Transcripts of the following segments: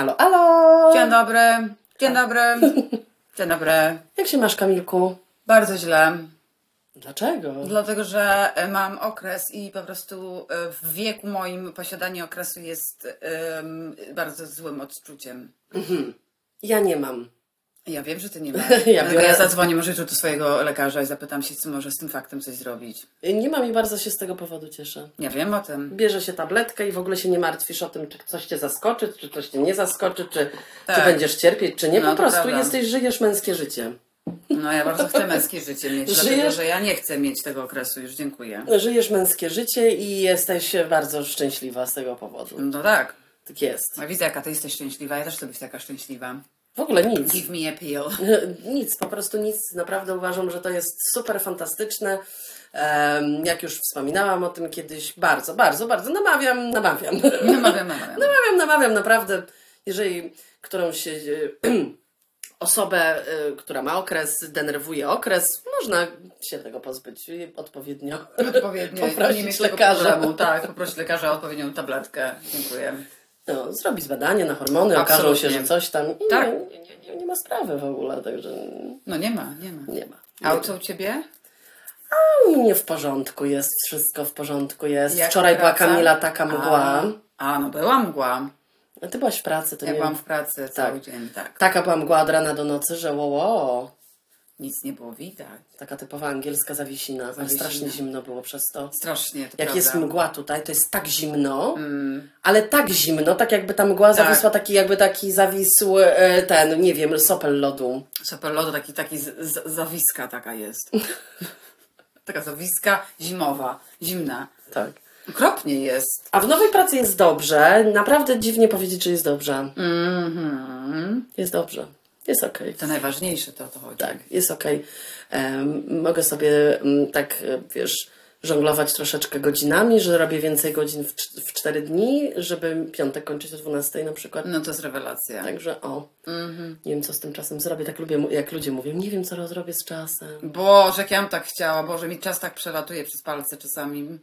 Alo, alo! Dzień dobry, dzień dobry, dzień dobry. Jak się masz, Kamilku? Bardzo źle, Dlaczego? dlatego że e, mam okres i po prostu e, w wieku moim posiadanie okresu jest em, bardzo złym odczuciem. Ja nie mam. Ja wiem, że ty nie masz. Ja biorę- ja zadzwonię może do swojego lekarza i zapytam się, co może z tym faktem coś zrobić. Nie mam i bardzo się z tego powodu cieszę. Ja wiem o tym. Bierze się tabletkę i w ogóle się nie martwisz o tym, czy coś cię zaskoczy, czy coś cię nie zaskoczy, czy, czy Tak. będziesz cierpieć, czy nie. No, po prostu prawda. jesteś, żyjesz męskie życie. No ja bardzo chcę męskie życie mieć, dlatego Żyjesz? że ja nie chcę mieć tego okresu, już dziękuję. Żyjesz męskie życie i jesteś bardzo szczęśliwa z tego powodu. No tak. Tak jest. No widzę, jaka ty jesteś szczęśliwa, ja też chcę być taka szczęśliwa. W ogóle nic. Give me a pill. Nic, po prostu nic. Naprawdę uważam, że to jest super fantastyczne. Jak już wspominałam o tym kiedyś, bardzo, bardzo, bardzo namawiam, namawiam. Namawiam, namawiam. Namawiam, namawiam, naprawdę. Jeżeli którąś e, osobę, e, która ma okres, denerwuje okres, można się tego pozbyć odpowiednio. Odpowiednio. Poprosić nie mieć lekarza. problemu. Tak, poprosić lekarza o odpowiednią tabletkę. Dziękuję. No, zrobić badanie na hormony, okaże się, że coś tam. I Tak. nie, nie, nie, nie ma sprawy w ogóle, także No nie ma, nie ma. nie ma. A co u ciebie? U mnie w porządku jest, wszystko w porządku jest. Jak Wczoraj była praca? Kamila taka mgła. A, a no była mgła. A ty byłaś w pracy, to Ja nie byłam w pracy cały Tak. dzień, tak. Taka była mgła od rana do nocy, że wo, wo. Nic nie było widać. Taka typowa angielska zawisina. Ale Zawisina. strasznie zimno było przez to. Strasznie, to Jak prawda. jest mgła tutaj, to jest tak zimno, ale tak zimno, tak jakby ta mgła Tak. zawisła, taki jakby taki zawisł e, ten, nie wiem, sopel lodu. Super lodo, taki, taki z, z, zawiska taka jest. taka zawiska zimowa, zimna. Tak. Okropnie jest. A w nowej pracy jest dobrze. Naprawdę dziwnie powiedzieć, że jest dobrze. Mhm. Jest dobrze. Jest okej. To najważniejsze to o to chodzi. Tak, jest okej. Em, mogę sobie mm, tak, e, wiesz, żonglować troszeczkę godzinami, że robię więcej godzin w, w 4 dni, żeby piątek kończyć o 12 na przykład. No to jest rewelacja. Także o, nie wiem co z tym czasem zrobię. Tak lubię, jak ludzie mówią, nie wiem co zrobię z czasem. Boże, jak ja bym tak chciała. Boże, mi czas tak przelatuje przez palce czasami.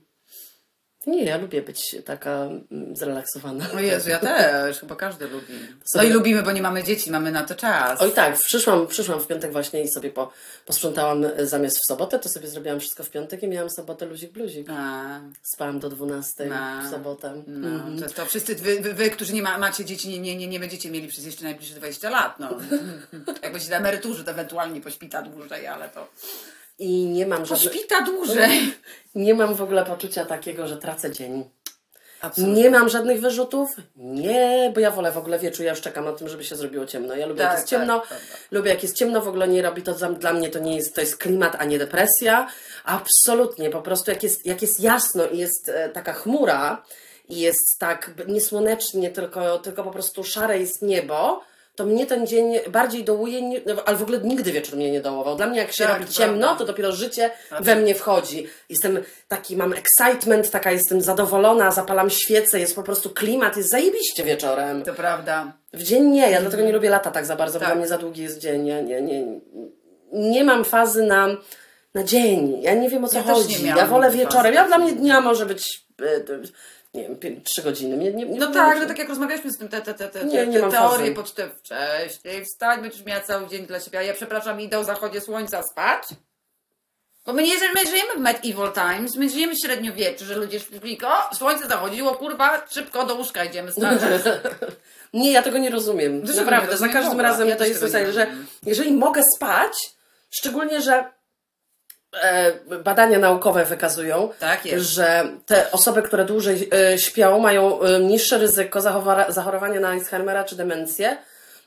Nie, ja lubię być taka mm, zrelaksowana. O Jezu, ja też. Chyba każdy lubi. No i lubimy, bo nie mamy dzieci, mamy na to czas. Oj tak, przyszłam, przyszłam w piątek właśnie i sobie po, posprzątałam e, zamiast w sobotę, to sobie zrobiłam wszystko w piątek i miałam sobotę luzik bluzik. A, Spałam do 12 A. w sobotę. no, Mhm. to, to wszyscy wy, wy, wy, którzy nie ma, macie dzieci, nie, nie, nie, nie będziecie mieli przez jeszcze najbliższe 20 lat. No. Jak będziecie na emeryturze, to ewentualnie pośpita dłużej, ale to... I nie mam żadnych... Pośpita dłużej! Nie mam w ogóle poczucia takiego, że tracę dzień. Absolutnie. Nie mam żadnych wyrzutów? Nie, bo ja wolę w ogóle wieczór, ja już czekam na tym, żeby się zrobiło ciemno. Ja lubię Tak, jak jest ciemno, tak, lubię jak jest ciemno, w ogóle nie robi to dla, mnie to nie jest, to jest klimat, a nie depresja. Absolutnie, po prostu jak jest, jak jest jasno i jest e, taka chmura i jest tak niesłonecznie, tylko, tylko po prostu szare jest niebo, to mnie ten dzień bardziej dołuje, no, ale w ogóle nigdy wieczór mnie nie dołował. Dla mnie jak się Tak, robi ciemno, prawda. to dopiero życie we mnie wchodzi. Jestem taki, mam excitement, taka jestem zadowolona, zapalam świecę, jest po prostu klimat, jest zajebiście wieczorem. To prawda. W dzień nie, ja dlatego nie lubię lata tak za bardzo, bo Tak. dla mnie za długi jest dzień. Ja nie, nie, nie mam fazy na, na dzień. Ja nie wiem o co Ja chodzi. Ja wolę wieczorem. fazy. Ja dla mnie dnia może być e, e, nie wiem, trzy godziny. Nie, nie, nie, No tak, no tak jak rozmawialiśmy z tym, te, te, te, te, Nie, nie te teorie poczty wcześniej, wstać, będziesz miała cały dzień dla siebie, a ja przepraszam, idę o zachodzie słońca spać? Bo my nie my żyjemy w medieval times, my żyjemy w średniowieczu, że ludzie śpili, o, słońce zachodziło, kurwa, szybko do łóżka idziemy spać. Nie, ja tego nie rozumiem. Nie Naprawdę, za każdym razem ja to jest nie że jeżeli mogę spać, szczególnie, że badania naukowe wykazują, Tak że te osoby, które dłużej e, śpią, mają e, niższe ryzyko zachorowania na Alzheimera czy demencję,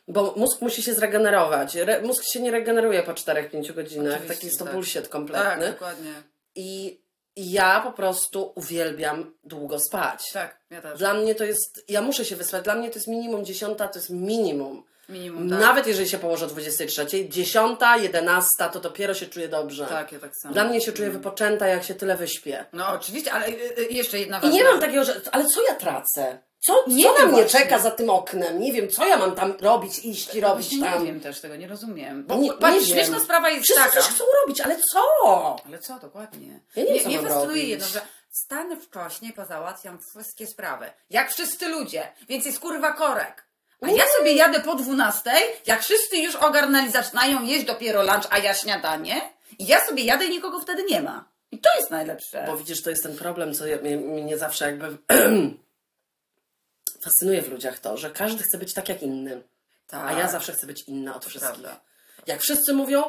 bo mózg musi się zregenerować. Re- mózg się nie regeneruje po 4-5 godzinach. Oczywiście, Taki jest to tak. bullshit Tak, kompletny. dokładnie. I i ja po prostu uwielbiam długo spać. Tak, ja też. Dla mnie to jest, ja muszę się wyspać, dla mnie to jest minimum dziesiąta, to jest minimum. Minimum, tak. Nawet jeżeli się położę o 23, dziesiąta, jedenasta, to dopiero się czuję dobrze. Tak, ja tak samo. Dla mnie się czuję wypoczęta, jak się tyle wyśpię. No oczywiście, ale y, y, jeszcze jedna I ważna... nie mam takiego, że, ale co ja tracę? Co, Nie co na wiem mnie właśnie. czeka za tym oknem? Nie wiem, co ja mam tam robić, iść i robić Właśnie tam. nie wiem też, tego nie rozumiem. Bo, Nie- patrz, nie śmieszna sprawa jest Wszyscy taka... coś chcą robić, ale co? Ale co, dokładnie. Ja nie mnie mam fascynuje jedno, że stanę wcześniej, pozałatwiam wszystkie sprawy. Jak wszyscy ludzie. Więc jest kurwa korek. A ja sobie jadę po 12, jak wszyscy już ogarnęli, zaczynają jeść dopiero lunch, a ja śniadanie. I ja sobie jadę i nikogo wtedy nie ma. I to jest najlepsze. Bo widzisz, to jest ten problem, co ja- mnie, mnie zawsze jakby fascynuje w ludziach to, że każdy chce być tak jak inny. Tak. A ja zawsze chcę być inna od wszystkich. prawda. Jak wszyscy mówią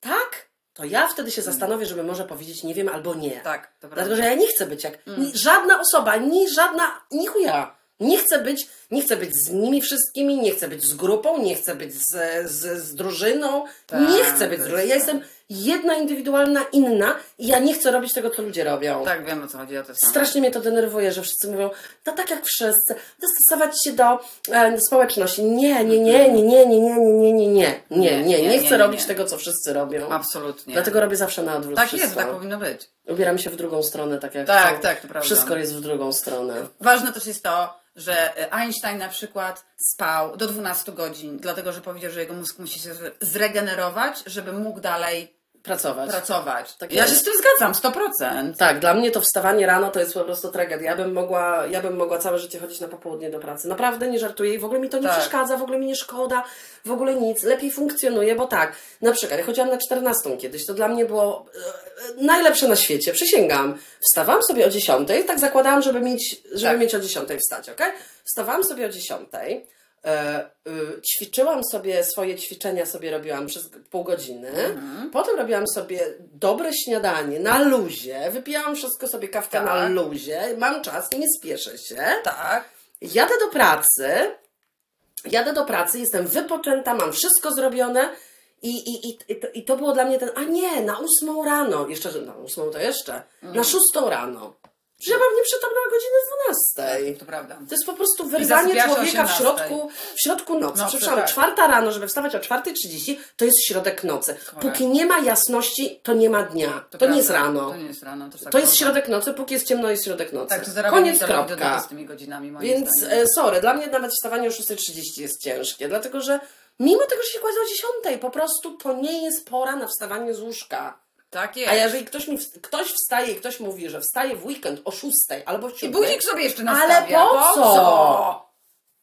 tak, to ja wtedy się zastanowię, żeby może powiedzieć nie wiem albo nie. Tak, to prawda. Dlatego, że ja nie chcę być jak ni, żadna osoba, ni żadna, ni chuja. Nie chcę być, nie chcę być z nimi wszystkimi, nie chcę być z grupą, nie chcę być z, z, z drużyną, Tak, nie chcę być z drużyną. Ja tak. jestem jedna indywidualna, inna i ja nie chcę robić tego, co ludzie robią. Tak, wiem o co chodzi, to samo. Strasznie mnie to denerwuje, że wszyscy mówią, to tak jak wszyscy, dostosować się do e, społeczności. Nie, nie, nie, nie, nie, nie, nie, nie, nie, nie, nie, nie, nie, nie chcę robić tego, co wszyscy robią. Absolutnie. Dlatego robię zawsze na odwrót tak wszystko. jest, tak powinno być. Ubieram się w drugą stronę, tak jak Tak, tak, to prawda. Wszystko jest w drugą stronę. Ważne też jest to, że Einstein na przykład spał do 12 godzin, dlatego że powiedział, że jego mózg musi się zre- zregenerować, żeby mógł dalej Pracować. pracować. Tak ja jest. się z tym zgadzam, 100%. Tak, dla mnie to wstawanie rano to jest po prostu tragedia. Ja bym mogła, ja bym mogła całe życie chodzić na popołudnie do pracy. Naprawdę nie żartuję i w ogóle mi to nie Tak. przeszkadza, w ogóle mi nie szkoda, w ogóle nic. Lepiej funkcjonuje, bo tak, na przykład ja chodziłam na 14 kiedyś, to dla mnie było e, e, najlepsze na świecie, przysięgam. Wstawałam sobie o 10, tak zakładałam, żeby mieć, żeby Tak. mieć o 10 wstać, ok? Wstawałam sobie o 10, e, y, ćwiczyłam sobie swoje ćwiczenia, sobie robiłam przez pół godziny. Mhm. Potem robiłam sobie dobre śniadanie na luzie, wypijałam wszystko sobie kawkę na Tak. luzie, mam czas, nie spieszę się. Tak. Jadę do pracy, jadę do pracy, jestem wypoczęta, mam wszystko zrobione i, i, i, i, to, i to było dla mnie ten, a nie, na ósmą rano, jeszcze, na ósmą to jeszcze, Mhm. na szóstą rano. Że ja mam nieprzytomną godzinę dwunastej. To prawda. To jest po prostu wyrwanie o człowieka w 18. środku, w środku nocy. Nocy, Przepraszam, tak. czwarta rano, żeby wstawać o 4.30, to jest środek nocy. Chore. Póki nie ma jasności, to nie ma dnia. To, prawda. nie jest rano. To nie jest rano. To, tak To jest środek nocy, póki jest ciemno, jest środek nocy. Tak, to Koniec, kropka. z tymi godzinami Więc, zdaniem. e, sorry, dla mnie nawet wstawanie o 6.30 jest ciężkie, dlatego że mimo tego, że się kładzie o 10, po prostu to nie jest pora na wstawanie z łóżka. Tak jest. A jeżeli ktoś, mi, w- ktoś wstaje i ktoś mówi, że wstaje w weekend o 6 albo w I 7, budzik sobie jeszcze Ale nastawia. po co?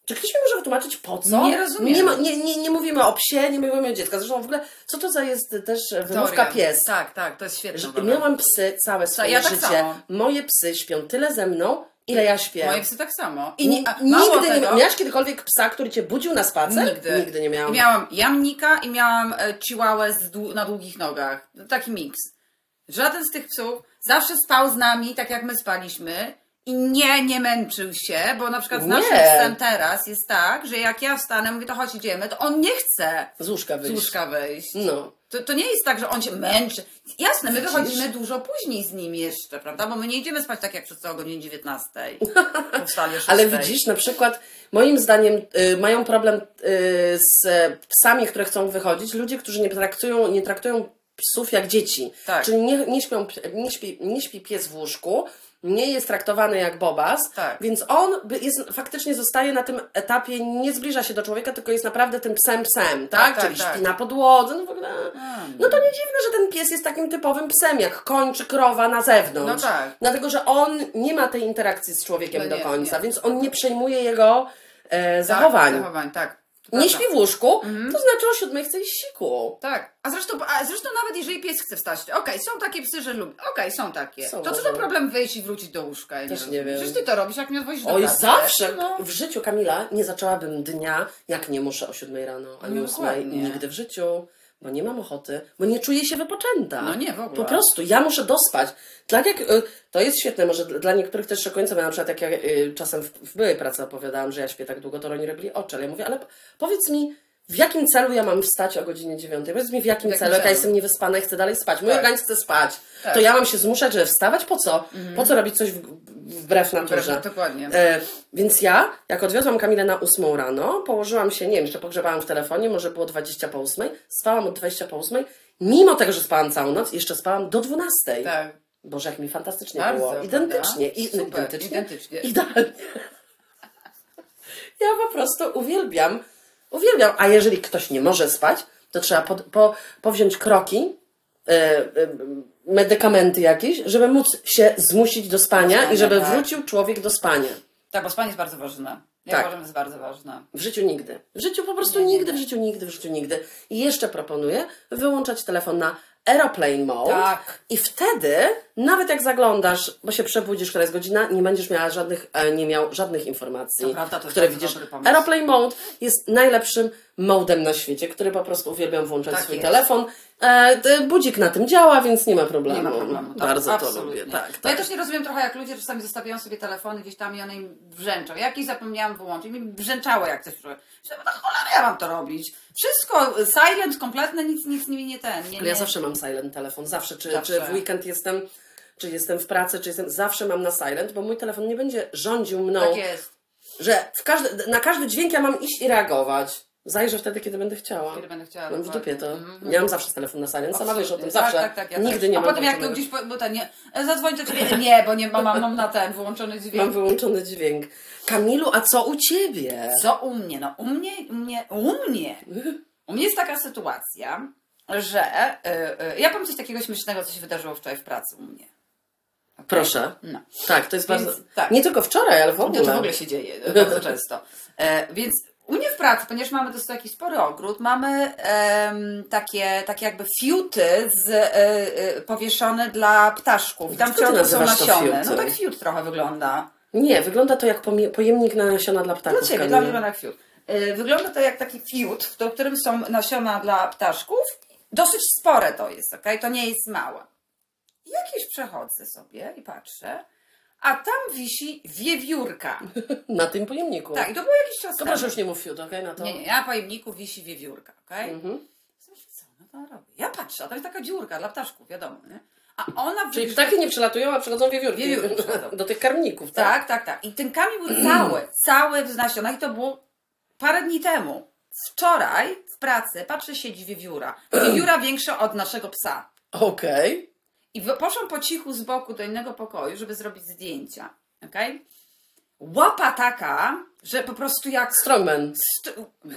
Czy ktoś mi może wytłumaczyć po co? Nie rozumiem. Nie, ma- nie, nie, nie mówimy o psie, nie mówimy o dziecku. Zresztą w ogóle, co to za jest też wymówka pies? Tak, tak, to jest świetne. Miałam psy całe swoje ja tak życie. samo. Moje psy śpią tyle ze mną, ile ja śpię. Moje psy tak samo. I nie, nigdy nie tego, ma- Miałaś kiedykolwiek psa, który cię budził na spacer? Nigdy. Nigdy nie miałam. I miałam jamnika i miałam e, dłu- na długich nogach. Taki miks. Żaden z tych psów zawsze spał z nami, tak jak my spaliśmy. I nie, nie męczył się, bo na przykład z Nie. naszym psem teraz jest tak, że jak ja wstanę, mówię to chodź idziemy, to on nie chce Z łóżka z wyjść. łóżka wejść. No. To, to nie jest tak, że on się męczy. Jasne, my Widzisz? wychodzimy dużo później z nim jeszcze, prawda? Bo my nie idziemy spać tak jak wszyscy o godzinie 19. Powstali o 6. Ale widzisz, na przykład, moim zdaniem y, mają problem y, z psami, które chcą wychodzić, ludzie, którzy nie traktują, nie traktują psów jak dzieci. Tak. Czyli nie, nie, śpią, nie, śpi, nie śpi pies w łóżku, nie jest traktowany jak bobas, Tak. więc on jest, faktycznie zostaje na tym etapie, nie zbliża się do człowieka, tylko jest naprawdę tym psem psem, tak? Tak, tak, Czyli tak. śpi na podłodze, no w ogóle... No to nie dziwne, że ten pies jest takim typowym psem, jak koń czy krowa na zewnątrz. No tak. Dlatego, że on nie ma tej interakcji z człowiekiem No do nie, końca, nie. więc on nie przejmuje jego e, zachowań. Tak, zachowań, tak. Nie śpi w łóżku, to znaczy o siódmej chce iść siku. Tak. A zresztą, a zresztą nawet jeżeli pies chce wstać, okej, są takie psy, że lubią. Okej, są takie. Są, to co to problem wyjść i wrócić do łóżka? Ja Też nie, nie wiem. Przecież ty to robisz, jak mnie odwozisz do Oj, pracy. zawsze No. w życiu, Kamila, nie zaczęłabym dnia, jak nie muszę o siódmej rano, ani No ósmej, nigdy w życiu, bo nie mam ochoty, bo nie czuję się wypoczęta. No nie, w ogóle. Po prostu, ja muszę dospać. Tak jak, y, to jest świetne, może dla dla niektórych też szokujące, bo na przykład jak ja y, czasem w, w byłej pracy opowiadałam, że ja śpię tak długo, to oni robili oczy, ale ja mówię, ale powiedz mi, w jakim celu ja mam wstać o godzinie dziewiątej? Powiedz mi, w jakim, W jakim celu, jak ja jestem niewyspana i chcę dalej spać. Mój Tak. organizm chce spać. Tak. To ja mam się zmuszać, żeby wstawać? Po co? Po co robić coś w, wbrew naturze? Dokładnie. E, więc ja, jak odwiozłam Kamilę na ósmą rano, położyłam się, nie wiem, jeszcze pogrzebałam w telefonie, może było 20 po ósmej, spałam od 20 po ósmej, mimo tego, że spałam całą noc, jeszcze spałam do 12. Tak. Boże, jak mi fantastycznie Bardzo, było. Identycznie. I, Super, identycznie. identycznie. Idealnie. Ja po prostu uwielbiam, uwielbiam. A jeżeli ktoś nie może spać, to trzeba po, po, powziąć kroki, e, e, medykamenty jakieś, żeby móc się zmusić do spania spania, i żeby tak. wrócił człowiek do spania. Tak, bo spanie jest bardzo ważne. Ja Tak. uważam, że jest bardzo ważne. W życiu nigdy. W życiu po prostu Nie, nie, nigdy, w życiu nigdy, w życiu nigdy. I jeszcze proponuję wyłączać telefon na aeroplane mode. Tak. I wtedy, nawet jak zaglądasz, bo się przebudzisz, która jest godzina, nie będziesz miała żadnych, e, nie miał żadnych informacji, To prawda, to które widzisz. Aeroplane mode jest najlepszym modem na świecie, który po prostu uwielbiam włączać Tak swój jest. telefon. E, budzik na tym działa, więc nie ma problemu. Nie ma problemu. Tak, Bardzo to absolutnie. lubię. Tak, No tak. ja też nie rozumiem trochę, jak ludzie czasami zostawiają sobie telefony gdzieś tam i one im brzęczą. Jakiś zapomniałam wyłączyć. Mi brzęczało jak coś. Myślę, no cholera ja mam to robić. Wszystko, silent, kompletne, nic, nic nimi nie ten. Nie, Ale ja nie. zawsze mam silent telefon, zawsze, czy, Zawsze. czy w weekend jestem, czy jestem w pracy, czy jestem, zawsze mam na silent, bo mój telefon nie będzie rządził mną, Tak jest. że w każdy, na każdy dźwięk ja mam iść i reagować. Zajrzę wtedy, kiedy będę chciała. Kiedy będę chciała. Mam w dupie to. Mhm. Ja mam zawsze telefon na silent, sama wiesz o tym, zawsze. Tak, tak, tak, ja Nigdy też. nie A mam potem jak włączonego. gdzieś, po- bo ten, nie, e, zadzwoń do ciebie. Nie, bo nie mam, mam na ten wyłączony dźwięk. Mam wyłączony dźwięk. Kamilu, a co u ciebie? Co u mnie? No u mnie, u mnie, u mnie. U mnie jest taka sytuacja, że y, y, ja powiem coś takiego śmiesznego, co się wydarzyło wczoraj w pracy u mnie. Proszę. No. Tak, to jest Więc bardzo... tak. Nie tylko wczoraj, ale w ogóle. Nie, to w ogóle się dzieje bardzo często. E, więc u mnie w pracy, ponieważ mamy dosyć taki spory ogród, mamy em, takie, takie jakby fiuty z, e, e, powieszone dla ptaszków. I tam w są fiuty? No tak fiut trochę wygląda. Nie, wygląda to jak pojemnik na nasiona dla ptaków. Dla ciebie, dla mnie wygląda jak fiut. E, Wygląda to jak taki fiut, w którym są nasiona dla ptaszków. Dosyć spore to jest, ok? To nie jest małe. Jakieś przechodzę sobie i patrzę, a tam wisi wiewiórka. Na tym pojemniku. Tak, i to było jakiś czas To temu. proszę już nie mów fiut, okej? Na to. Nie, nie, na pojemniku wisi wiewiórka, okej? Mhm. Co ona tam robi? Ja patrzę, a to jest taka dziurka dla ptaszków, wiadomo, nie? A ona... Czyli wrzuci- ptaki nie przelatują, a przychodzą wiewiórki. Wiewiórki przychodzą. Do tych karmników, tak? Tak, tak, tak. I ten kamień był cały, cały w nasionach i to było parę dni temu. Wczoraj w pracy, patrzę, siedzi wiewióra. Wiewióra większa od naszego psa. Okej. I poszłam po cichu z boku do innego pokoju, żeby zrobić zdjęcia, okej? Łapa taka, że po prostu jak Strongman. St-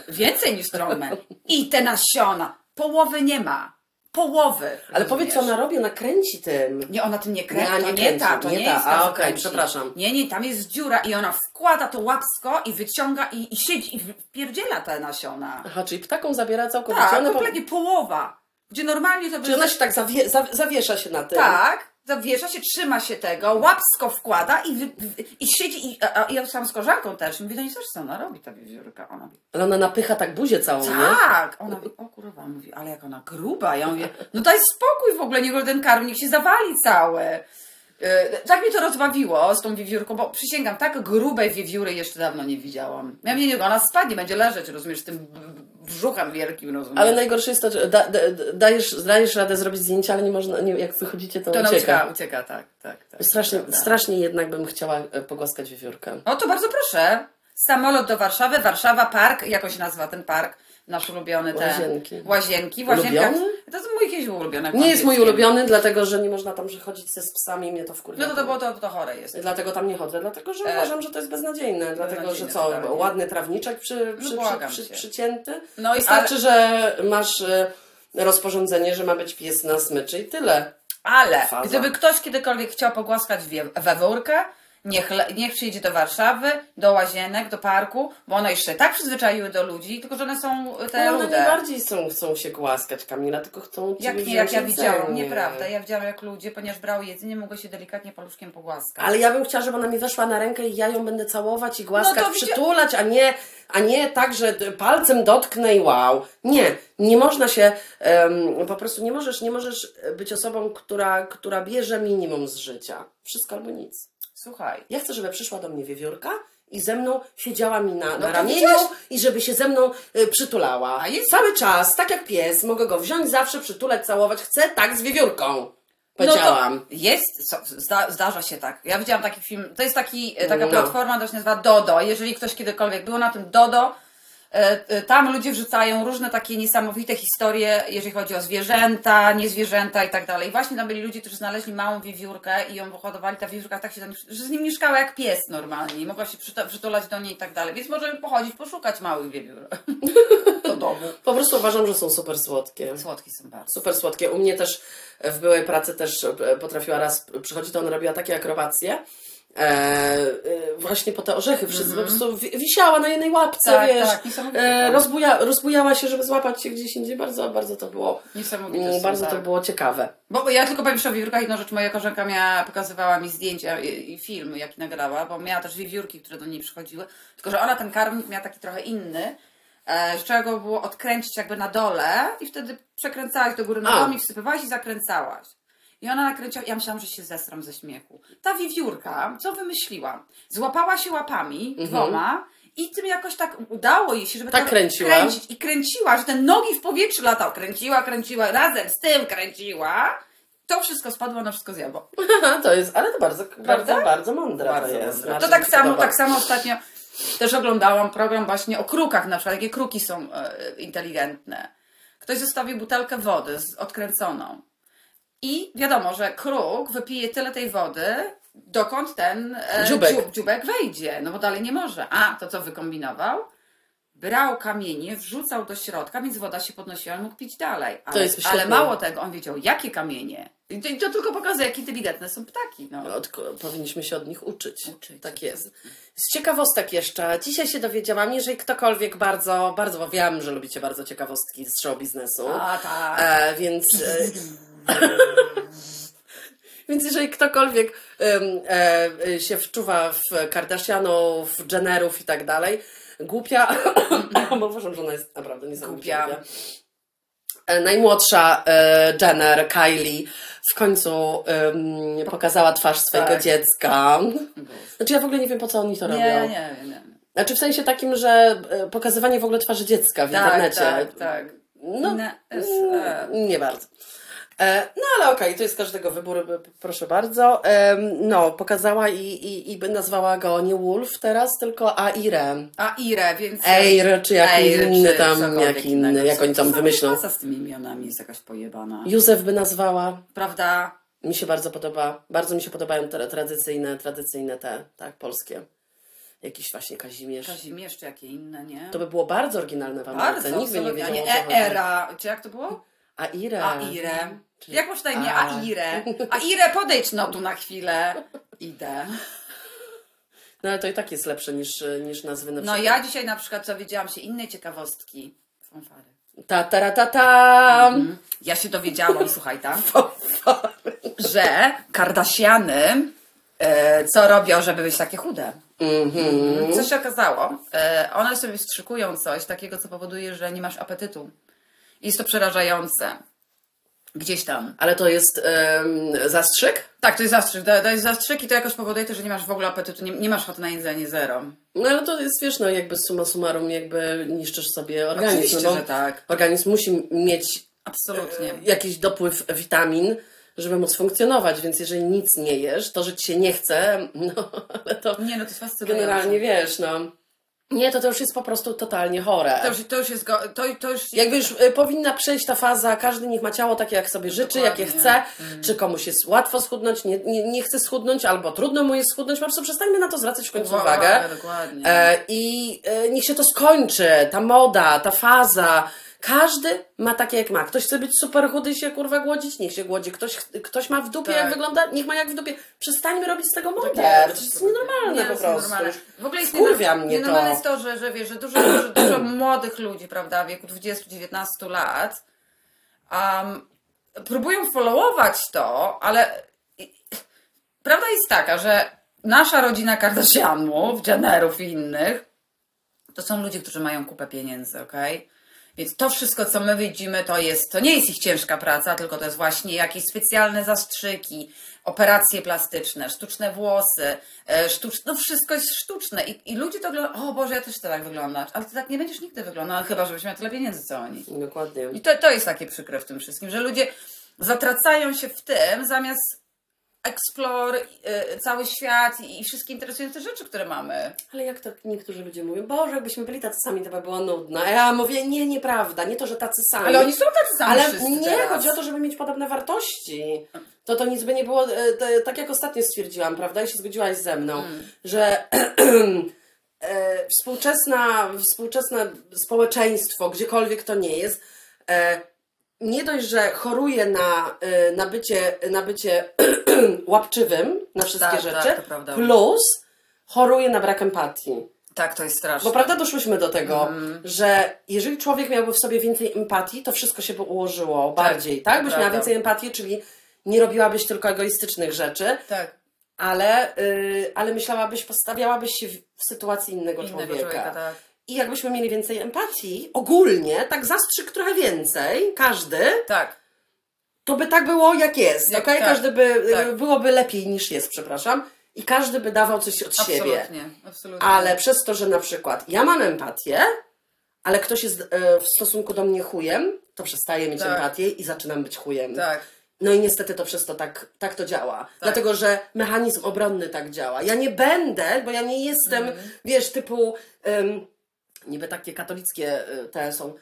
więcej niż strongman. I te nasiona. Połowy nie ma. Połowy. Ale powiedz, co rozumiesz? ona robi, ona kręci tym. Nie, ona tym nie kręci. Nie, nie nie ta, to nie nie, ta. jest ta, A, okej, kręci. przepraszam. Nie, nie, tam jest dziura i ona wkłada to łapsko i wyciąga i, i siedzi i wpierdziela te nasiona. Aha, czyli ptakom zabiera całkowicie. Tak, one po... kompletnie połowa. Gdzie normalnie to by... Czyli ona się tak zawie... za... zawiesza się na tym. Tak, zawiesza się, trzyma się tego, łapsko wkłada i, wy, wy, i siedzi i, a, a ja sam z koleżanką też. Mówię, no i co ona robi, ta wiewiórka? Ona mówi, Ale ona napycha tak buzię całą, nie? Tak! Ona mówi, o kurwa, mówi, ale jak ona gruba. Ja mówię, no daj spokój w ogóle, niech ten karm, niech się zawali całe. Yy, tak mnie to rozbawiło z tą wiewiórką, bo przysięgam, tak grubej wiewióry jeszcze dawno nie widziałam. Ja mnie nie, ona spadnie, będzie leżeć, rozumiesz, z tym brzuchem wielkim, rozumiesz. Ale najgorsze jest to, że da, da, dajesz, dajesz radę zrobić zdjęcia, ale nie można, nie, jak wychodzicie, to, to ucieka. ucieka, ucieka, tak, tak. tak Strasznie, strasznie jednak bym chciała e, pogłaskać wiewiórkę. O, to bardzo proszę. Samolot do Warszawy, Warszawa Park, jak on się nazywa ten park? Nasz ulubiony ten. Łazienki. Łazienki. w Łazienkach. To jest mój jakiś ulubiony. Nie jest mój ulubiony, dlatego że nie można tam chodzić ze z psami, mnie to wkurwia. No to, to, było, to, to chore jest. Dlatego tam nie chodzę, dlatego że E, uważam, że to jest beznadziejne. Dlatego, że co, totalnie. ładny trawniczek przy, przy, przy, błagam przy, cię. przycięty. No i- Wystarczy, że masz e, rozporządzenie, że ma być pies na smyczy i tyle. Ale Faza. gdyby ktoś kiedykolwiek chciał pogłaskać wie- wewórkę, niech, niech przyjdzie do Warszawy, do łazienek, do parku, bo one jeszcze tak przyzwyczaiły do ludzi, tylko że one są te No, one rude. najbardziej są, chcą się głaskać, Kamila, tylko chcą Jak nie, jak ja widziałam, nieprawda. Ja widziałam, jak ludzie, ponieważ brały jedzenie, mogły się delikatnie paluszkiem pogłaskać. Ale ja bym chciała, żeby ona mi weszła na rękę i ja ją będę całować i głaskać, No to widzia- przytulać, a nie, a nie tak, że palcem dotknę i wow. Nie, nie można się, em, po prostu nie możesz, nie możesz być osobą, która, która bierze minimum z życia. Wszystko albo nic. Słuchaj, Ja chcę, żeby przyszła do mnie wiewiórka i ze mną siedziała mi na, na No ramieniu widziałaś? i żeby się ze mną y, przytulała. A jest- Cały czas, tak jak pies, mogę go wziąć zawsze, przytulać, całować. Chcę tak z wiewiórką. No Powiedziałam. to jest, co- zda, zdarza się tak. Ja widziałam taki film, to jest taki, e, taka No. platforma, to się nazywa Dodo. Jeżeli ktoś kiedykolwiek był na tym Dodo, tam ludzie wrzucają różne takie niesamowite historie, jeżeli chodzi o zwierzęta, niezwierzęta i tak dalej. I właśnie tam byli ludzie, którzy znaleźli małą wiewiórkę i ją wyhodowali. Ta wiewiórka tak się tam, że z nim mieszkała jak pies normalnie i mogła się przytulać do niej i tak dalej. Więc możemy pochodzić, poszukać małych wiewiór do domu. Po prostu uważam, że są super słodkie. Słodkie są bardzo. Super słodkie. U mnie też w byłej pracy też e, potrafiła raz przychodzić, to ona robiła takie akrobacje, e, e, właśnie po te orzechy. Wszyscy po prostu wi- wisiała na jednej łapce, Tak, wiesz. tak, e, tak. rozbuja, rozbujała się, żeby złapać się gdzieś indziej. Bardzo, bardzo to było, Niesamowite. mm, bardzo tak. to było ciekawe. Bo bo ja tylko powiem jeszcze o wiewiórkach jedną rzecz. Moja koleżanka miała, pokazywała mi zdjęcia i, i film, jaki nagrała, bo miała też wiewiórki, które do niej przychodziły. Tylko, że ona ten karmnik miała taki trochę inny, e, że trzeba go było odkręcić jakby na dole i wtedy przekręcałaś do góry nogami, wsypywałaś i zakręcałaś. I ona nakręciła, ja myślałam, że się zestram ze śmiechu. Ta wiewiórka, co wymyśliła? Złapała się łapami dwoma i tym jakoś tak udało jej się, żeby Tak kręciła. kręcić. I kręciła, że te nogi w powietrzu latał. Kręciła, kręciła, razem z tym kręciła. To wszystko spadło, ona wszystko zjadło. to jest, ale to bardzo, bardzo, bardzo mądre Bardzo to jest. mądre. Bardzo To tak samo, podoba. tak samo ostatnio też oglądałam program właśnie o krukach na przykład, jakie kruki są e, inteligentne. Ktoś zostawił butelkę wody z, odkręconą. I wiadomo, że kruk wypije tyle tej wody, dokąd ten e, Dziubek. dziób, dziubek wejdzie, no bo dalej nie może. A, to co wykombinował? Brał kamienie, wrzucał do środka, więc woda się podnosiła i mógł pić dalej. Ale, jest świetne. ale mało tego, on wiedział, jakie kamienie. I to, i to tylko pokazuje, jak inteligentne są ptaki. No. Od, powinniśmy się od nich uczyć. Uczyć. Tak jest. Z ciekawostek jeszcze. Dzisiaj się dowiedziałam, jeżeli ktokolwiek bardzo, bardzo, bo wiem, że lubicie bardzo ciekawostki z show biznesu. A, tak. E, więc. E, więc jeżeli ktokolwiek em, e, się wczuwa w Kardashianów, Jennerów i tak dalej, głupia, bo uważam, że ona jest naprawdę niesamowicie Głupia. E, Najmłodsza e, Jenner, Kylie, w końcu pokazała twarz swojego Tak. dziecka. Znaczy ja w ogóle nie wiem, po co oni to robią. Nie, nie, nie. Znaczy w sensie takim, że e, pokazywanie w ogóle twarzy dziecka w Tak, internecie. tak, tak. No, nie bardzo. E, no ale okej, to jest każdego wybór, proszę bardzo. No, pokazała i, i, i by nazwała go nie Wolf teraz, tylko Aire. A Ire, więc... Eir, czy jakiś Eir, inny czy tam, jak inny, jak oni tam Co wymyślą. praca z tymi imionami jest jakaś pojebana. Józef by nazwała. Prawda? Mi się bardzo podoba. Bardzo mi się podobają te tradycyjne, tradycyjne te, tak, polskie. Jakiś właśnie Kazimierz. Kazimierz, czy jakie inne, nie? To by było bardzo oryginalne w Ameryce. Bardzo, Nikt by nie wiedział, co chodzi. Era, czy jak to było? Aire. A Ire. Czyli Jak masz na imię? A. Ire. A Ire, podejdź no tu na chwilę. Idę. No ale to i tak jest lepsze niż, niż nazwy na No przykład. ja dzisiaj na przykład dowiedziałam się innej ciekawostki. Fanfary. Ta, ta, ta, ta. Mhm. Ja się dowiedziałam, słuchaj tam, że Kardashiany e, co robią, żeby być takie chude? Mhm. Co się okazało? E, one sobie wstrzykują coś takiego, co powoduje, że nie masz apetytu. Jest to przerażające. Gdzieś tam. Ale to jest em, zastrzyk? Tak, to jest zastrzyk. To jest zastrzyk i to jakoś powoduje to, że nie masz w ogóle apetytu, nie, nie masz ochoty na jedzenie, zero. No ale to jest, wiesz, no jakby summa summarum jakby niszczysz sobie organizm. Oczywiście, no, że tak. Organizm musi mieć Absolutnie. jakiś dopływ witamin, żeby móc funkcjonować, więc jeżeli nic nie jesz, to, że ci się nie chce, no ale to Nie, no to jest fascynujące. generalnie wiesz, no. Nie, to to już jest po prostu totalnie chore. To już, to już jest... Go, to, to już Jakby już y, powinna przejść ta faza, każdy niech ma ciało takie, jak sobie życzy, Dokładnie. jakie chce, czy komuś jest łatwo schudnąć, nie, nie, nie chce schudnąć, albo trudno mu jest schudnąć, po prostu przestańmy na to zwracać w końcu Uwaga, uwagę. dokładnie. E, I e, niech się to skończy, ta moda, ta faza. Każdy ma takie jak ma. Ktoś chce być super chudy i się kurwa głodzić, niech się głodzi. Ktoś, ktoś ma w dupie Tak. jak wygląda, niech ma jak w dupie. Przestańmy robić z tego modę. Tak to jest nienormalne Nie, po jest prostu. nienormalne. W ogóle jest nienor- mnie to. Nienormalne jest to, że, że wiesz, że dużo, dużo, dużo młodych ludzi, prawda, w wieku 20-19 lat um, próbują followować to, ale prawda jest taka, że nasza rodzina Kardashianów, Jennerów i innych, to są ludzie, którzy mają kupę pieniędzy, okej? Więc to wszystko, co my widzimy, to jest, to nie jest ich ciężka praca, tylko to jest właśnie jakieś specjalne zastrzyki, operacje plastyczne, sztuczne włosy, e, sztuczne, no wszystko jest sztuczne I, i ludzie to oglądają, o Boże, ja też chcę tak wyglądać, ale ty tak nie będziesz nigdy wyglądał, chyba żebyś miał tyle pieniędzy, co oni. Dokładnie. I to, to jest takie przykre w tym wszystkim, że ludzie zatracają się w tym, zamiast explore y, cały świat i, wszystkie interesujące rzeczy, które mamy. Ale jak to niektórzy ludzie mówią, Boże, jakbyśmy byli tacy sami, to by było nudne. A ja mówię, nie, nieprawda, nie to, że tacy sami. Ale oni są tacy sami Ale nie, teraz. chodzi o to, żeby mieć podobne wartości. To to nic by nie było, e, tak jak ostatnio stwierdziłam, prawda, i się zgodziłaś ze mną, Mm. że e, współczesna, współczesne społeczeństwo, gdziekolwiek to nie jest, e, nie dość, że choruje na, y, na bycie, na bycie łapczywym na wszystkie Tak, rzeczy, tak, plus choruje na brak empatii. Tak, to jest straszne. Bo prawda doszłyśmy do tego, Mhm. że jeżeli człowiek miałby w sobie więcej empatii, to wszystko się by ułożyło bardziej, tak? Byś miała prawda. więcej empatii, czyli nie robiłabyś tylko egoistycznych rzeczy, Tak. ale, y, ale myślałabyś, postawiałabyś się w, w sytuacji innego, Innego człowieka. człowieka, tak. I jakbyśmy mieli więcej empatii, ogólnie, tak zastrzyk trochę więcej, każdy, Tak. to by tak było jak jest, Jak- okej? tak, Każdy by, tak. byłoby lepiej niż jest, przepraszam. I każdy by dawał coś od siebie. Absolutnie. Absolutnie. Ale przez to, że na przykład ja mam empatię, ale ktoś jest e, w stosunku do mnie chujem, to przestaję mieć Tak. empatię i zaczynam być chujem. Tak. No i niestety to przez to tak, tak to działa. Dlatego, że mechanizm obronny tak działa. Ja nie będę, bo ja nie jestem, Mhm. wiesz, typu, um, niby takie katolickie y, te są,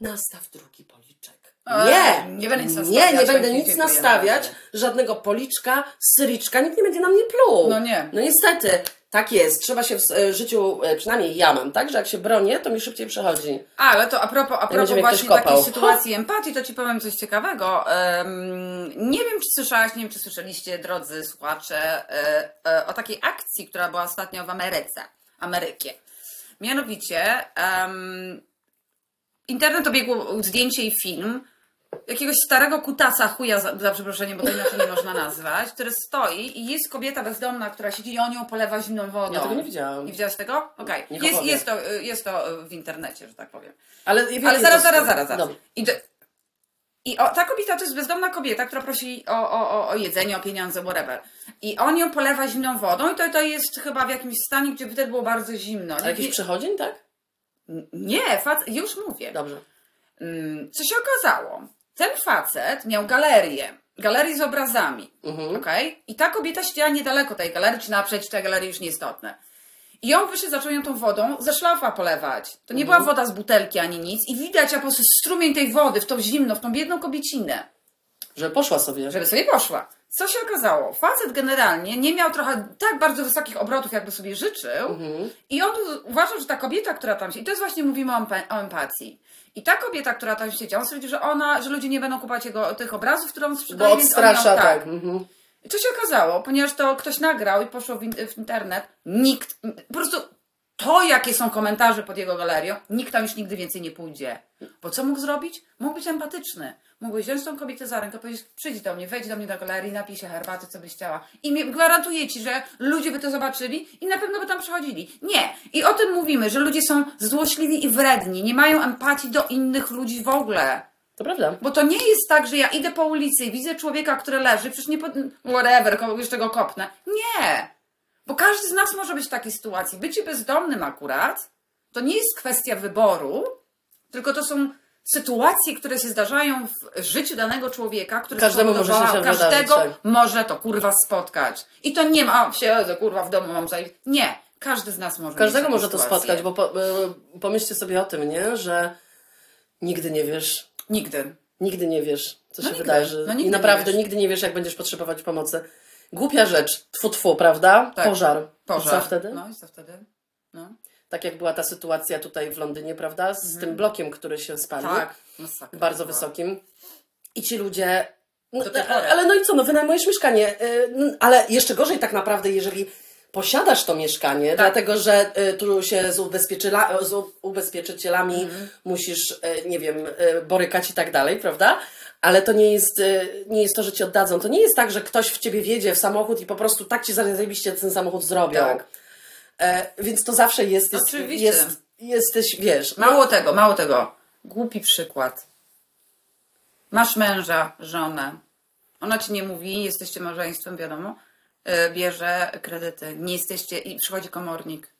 nastaw drugi policzek. A, Nie, nie będę nic Nie, nastawiać, nie będę jak nic nastawiać, żadnego policzka, syriczka, nikt nie będzie na mnie pluł. No nie. No niestety, tak jest. Trzeba się w e, życiu, e, przynajmniej ja mam, tak, że jak się bronię, to mi szybciej przechodzi. Ale to a propos, a propos właśnie takiej sytuacji empatii, to Ci powiem coś ciekawego. Em, nie wiem, czy słyszałaś, nie wiem, czy słyszeliście, drodzy słuchacze, e, e, o takiej akcji, która była ostatnio w Ameryce. Amerykie. Mianowicie em, internet obiegło zdjęcie i film jakiegoś starego kutasa chuja, za, za przeproszeniem, bo to inaczej nie można nazwać, który stoi i jest kobieta bezdomna, która siedzi i on ją polewa zimną wodą. Ja tego nie widziałam. Nie widziałaś tego? Okej. Niech Jest, jest, to, jest to w internecie, że tak powiem. Ale, Ale zaraz, zaraz, zaraz, zaraz. Dobra. I, do, i o, ta kobieta to jest bezdomna kobieta, która prosi o, o, o, jedzenie, o pieniądze, whatever. I on ją polewa zimną wodą i to, to jest chyba w jakimś stanie, gdzie wtedy było bardzo zimno. A jakiś przechodzień, tak? Nie, fac... już mówię. Dobrze. Mm, Co się okazało? Ten facet miał galerię. Galerię z obrazami. Mhm. okej? I ta kobieta siedziała niedaleko tej galerii, czy naprzeciw tej galerii, już nieistotne. I on wyszedł, zaczął ją tą wodą ze szlafa polewać. To nie była woda z butelki ani nic. I widać po prostu strumień tej wody w tą zimno, w tą biedną kobiecinę, Że poszła sobie. żeby sobie poszła. Co się okazało? Facet generalnie nie miał trochę tak bardzo wysokich obrotów, jakby sobie życzył. Mhm. I on uważał, że ta kobieta, która tam siedzi, i to jest właśnie mówimy o, o empatii. I ta kobieta, która tam siedziała, on stwierdził, że ona, że ludzie nie będą kupować jego, tych obrazów, które on sprzedaje. Bo więc on odstrasza, miał- tak. Mhm. I co się okazało? Ponieważ to ktoś nagrał i poszło w, in- w internet, nikt, po prostu to, jakie są komentarze pod jego galerią, nikt tam już nigdy więcej nie pójdzie. Bo co mógł zrobić? Mógł być empatyczny. Mógł wziąć tą kobietę za rękę, powiedzieć, przyjdź do mnie, wejdź do mnie do galerii, napij się herbaty, co byś chciała. I gwarantuję Ci, że ludzie by to zobaczyli i na pewno by tam przychodzili. Nie. I o tym mówimy, że ludzie są złośliwi i wredni, nie mają empatii do innych ludzi w ogóle. To prawda. Bo to nie jest tak, że ja idę po ulicy i widzę człowieka, który leży, przecież nie pod... whatever, kogoś tego kopnę. Nie! Bo każdy z nas może być w takiej sytuacji. Bycie bezdomnym akurat to nie jest kwestia wyboru, tylko to są sytuacje, które się zdarzają w życiu danego człowieka, które Każdemu może się spowodowały- wydarzyć, Każdego tak. może to kurwa spotkać. I to nie ma, siedzę kurwa w domu, mam zajść. Nie! Każdy z nas może Każdego może taką to sytuację. spotkać, bo po, y, pomyślcie sobie o tym, nie? Że nigdy nie wiesz, Nigdy. nigdy nie wiesz, co No się nigdy. wydarzy. No nigdy I naprawdę nigdy nie wiesz, jak będziesz potrzebować pomocy. Głupia rzecz, tfu, tfu, prawda? Tak. Pożar. Pożar. I co wtedy? No i co wtedy? No. Tak jak była ta sytuacja tutaj w Londynie, prawda? Z tym blokiem, który się spalił. Mhm. Tak. Masakra Bardzo była. wysokim. I ci ludzie. No, ale no i co, no wynajmujesz mieszkanie. y, Ale jeszcze gorzej tak naprawdę, jeżeli posiadasz to mieszkanie, Tak. dlatego że y, tu się z, ubezpieczyla, z ubezpieczycielami Mhm. musisz, y, nie wiem, y, borykać i tak dalej, prawda? Ale to nie jest, nie jest to, że ci oddadzą. To nie jest tak, że ktoś w ciebie wjedzie w samochód i po prostu tak ci zajebiście ten samochód zrobią. Tak. E, więc to zawsze jest, jest, Oczywiście. jest jesteś, wiesz, Mało tego, mało tego. Głupi przykład. Masz męża, żonę. Ona ci nie mówi, jesteście małżeństwem, wiadomo. Yy, bierze kredyty. Nie jesteście i przychodzi komornik.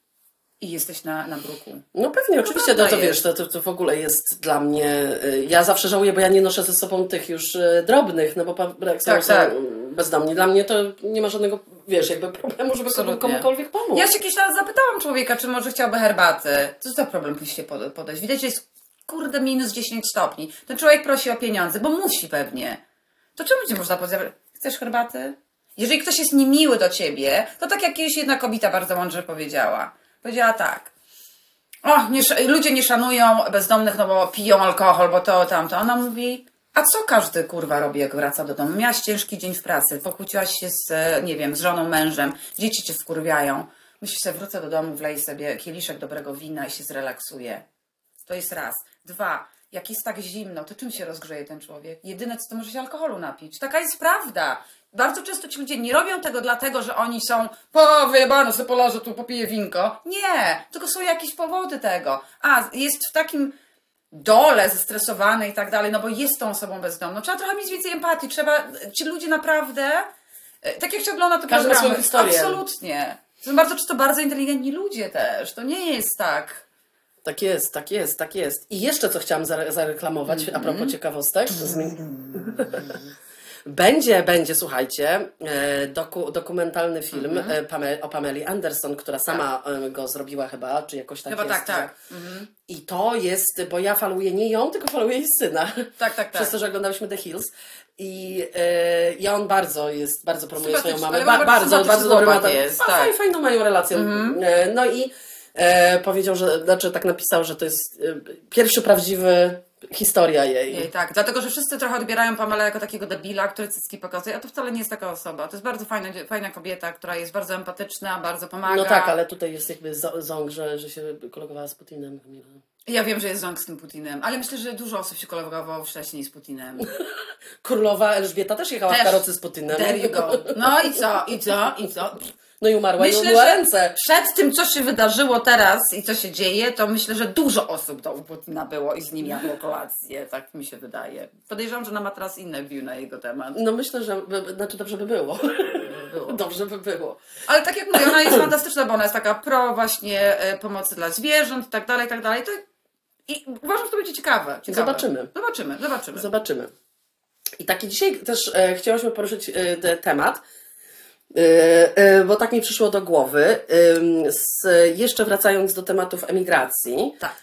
I jesteś na, na bruku. No pewnie, oczywiście, no to jest. wiesz, to, to, to w ogóle jest dla mnie, y, ja zawsze żałuję, bo ja nie noszę ze sobą tych już y, drobnych, no bo jak Tak, są tak. bezdomni, dla mnie to nie ma żadnego, wiesz, jakby problemu, żeby Absolutnie. komukolwiek pomóc. Ja się kiedyś raz zapytałam człowieka, czy może chciałby herbaty. Co za problem musi się pod- podejść? Widać, że jest kurde minus 10 stopni. Ten człowiek prosi o pieniądze, bo musi pewnie. To czemu ci można powiedzieć? Chcesz herbaty? Jeżeli ktoś jest niemiły do ciebie, to tak jak kiedyś jedna kobieta bardzo mądrze powiedziała. Powiedziała tak. o, nie, ludzie nie szanują bezdomnych, no bo piją alkohol, bo to, tamto. Ona mówi, a co każdy kurwa robi, jak wraca do domu? Miałaś ciężki dzień w pracy, pokłóciłaś się z, nie wiem, z żoną, mężem, dzieci cię wkurwiają. Myślisz sobie, wrócę do domu, wlej sobie kieliszek dobrego wina i się zrelaksuję. To jest raz. Dwa, jak jest tak zimno, to czym się rozgrzeje ten człowiek? Jedyne, co to może się alkoholu napić. Taka jest prawda. Bardzo często ci ludzie nie robią tego dlatego, że oni są po wyjebane sobie polarze, tu popiję winko. Nie, tylko są jakieś powody tego. A, jest w takim dole, zestresowany i tak dalej, no bo jest tą osobą bezdomną. Trzeba trochę mieć więcej empatii. Trzeba, ci ludzie naprawdę, e, tak jak się ogląda te Każdy ma programy. swoją historię. Absolutnie. To są bardzo często bardzo inteligentni ludzie też. To nie jest tak. Tak jest, tak jest, tak jest. I jeszcze co chciałam zare- zareklamować a propos ciekawostek. Zmień- Będzie, będzie, słuchajcie, e, doku, dokumentalny film e, Pame, o Pameli Anderson, która sama e, go zrobiła chyba, czy jakoś tak Chyba jest. tak, tak. że- I to jest, bo ja faluję nie ją, tylko faluję jej syna. Tak, tak, tak. Przez to, że oglądałyśmy The Hills. I, e, I on bardzo jest, bardzo promuje swoją mamę. Ba, bardzo bardzo, bardzo dobry ma jest, jest, tak. Fajną mają relację. E, No i e, powiedział, że, znaczy tak napisał, że to jest e, pierwszy prawdziwy historia jej. Jej, tak, dlatego, że wszyscy trochę odbierają Pamelę jako takiego debila, który cycki pokazuje, a to wcale nie jest taka osoba. To jest bardzo fajna, fajna kobieta, która jest bardzo empatyczna, bardzo pomaga. No tak, ale tutaj jest jakby ząg, że, że się kolegowała z Putinem. Ja wiem, że jest ząg z tym Putinem, ale myślę, że dużo osób się kolegowało wcześniej z Putinem. Królowa Elżbieta też jechała Też. w karocy z Putinem. There you go. No i co, i co, i co? No i umarła i Myślę, umyła że ręce. przed tym, co się wydarzyło teraz i co się dzieje, to myślę, że dużo osób do Putina było i z nim jadło kolację, tak mi się wydaje. Podejrzewam, że ona ma teraz inne view na jego temat. No myślę, że by, znaczy dobrze by było. było. Dobrze by było. Ale tak jak mówię, ona jest fantastyczna, bo ona jest taka pro właśnie e, pomocy dla zwierząt i tak dalej, i tak dalej. To... I uważam, że to będzie ciekawe. ciekawe. Zobaczymy. Zobaczymy, zobaczymy. Zobaczymy. I taki dzisiaj też e, chciałyśmy poruszyć e, te, temat, bo tak mi przyszło do głowy. Jeszcze wracając do tematów emigracji. Tak.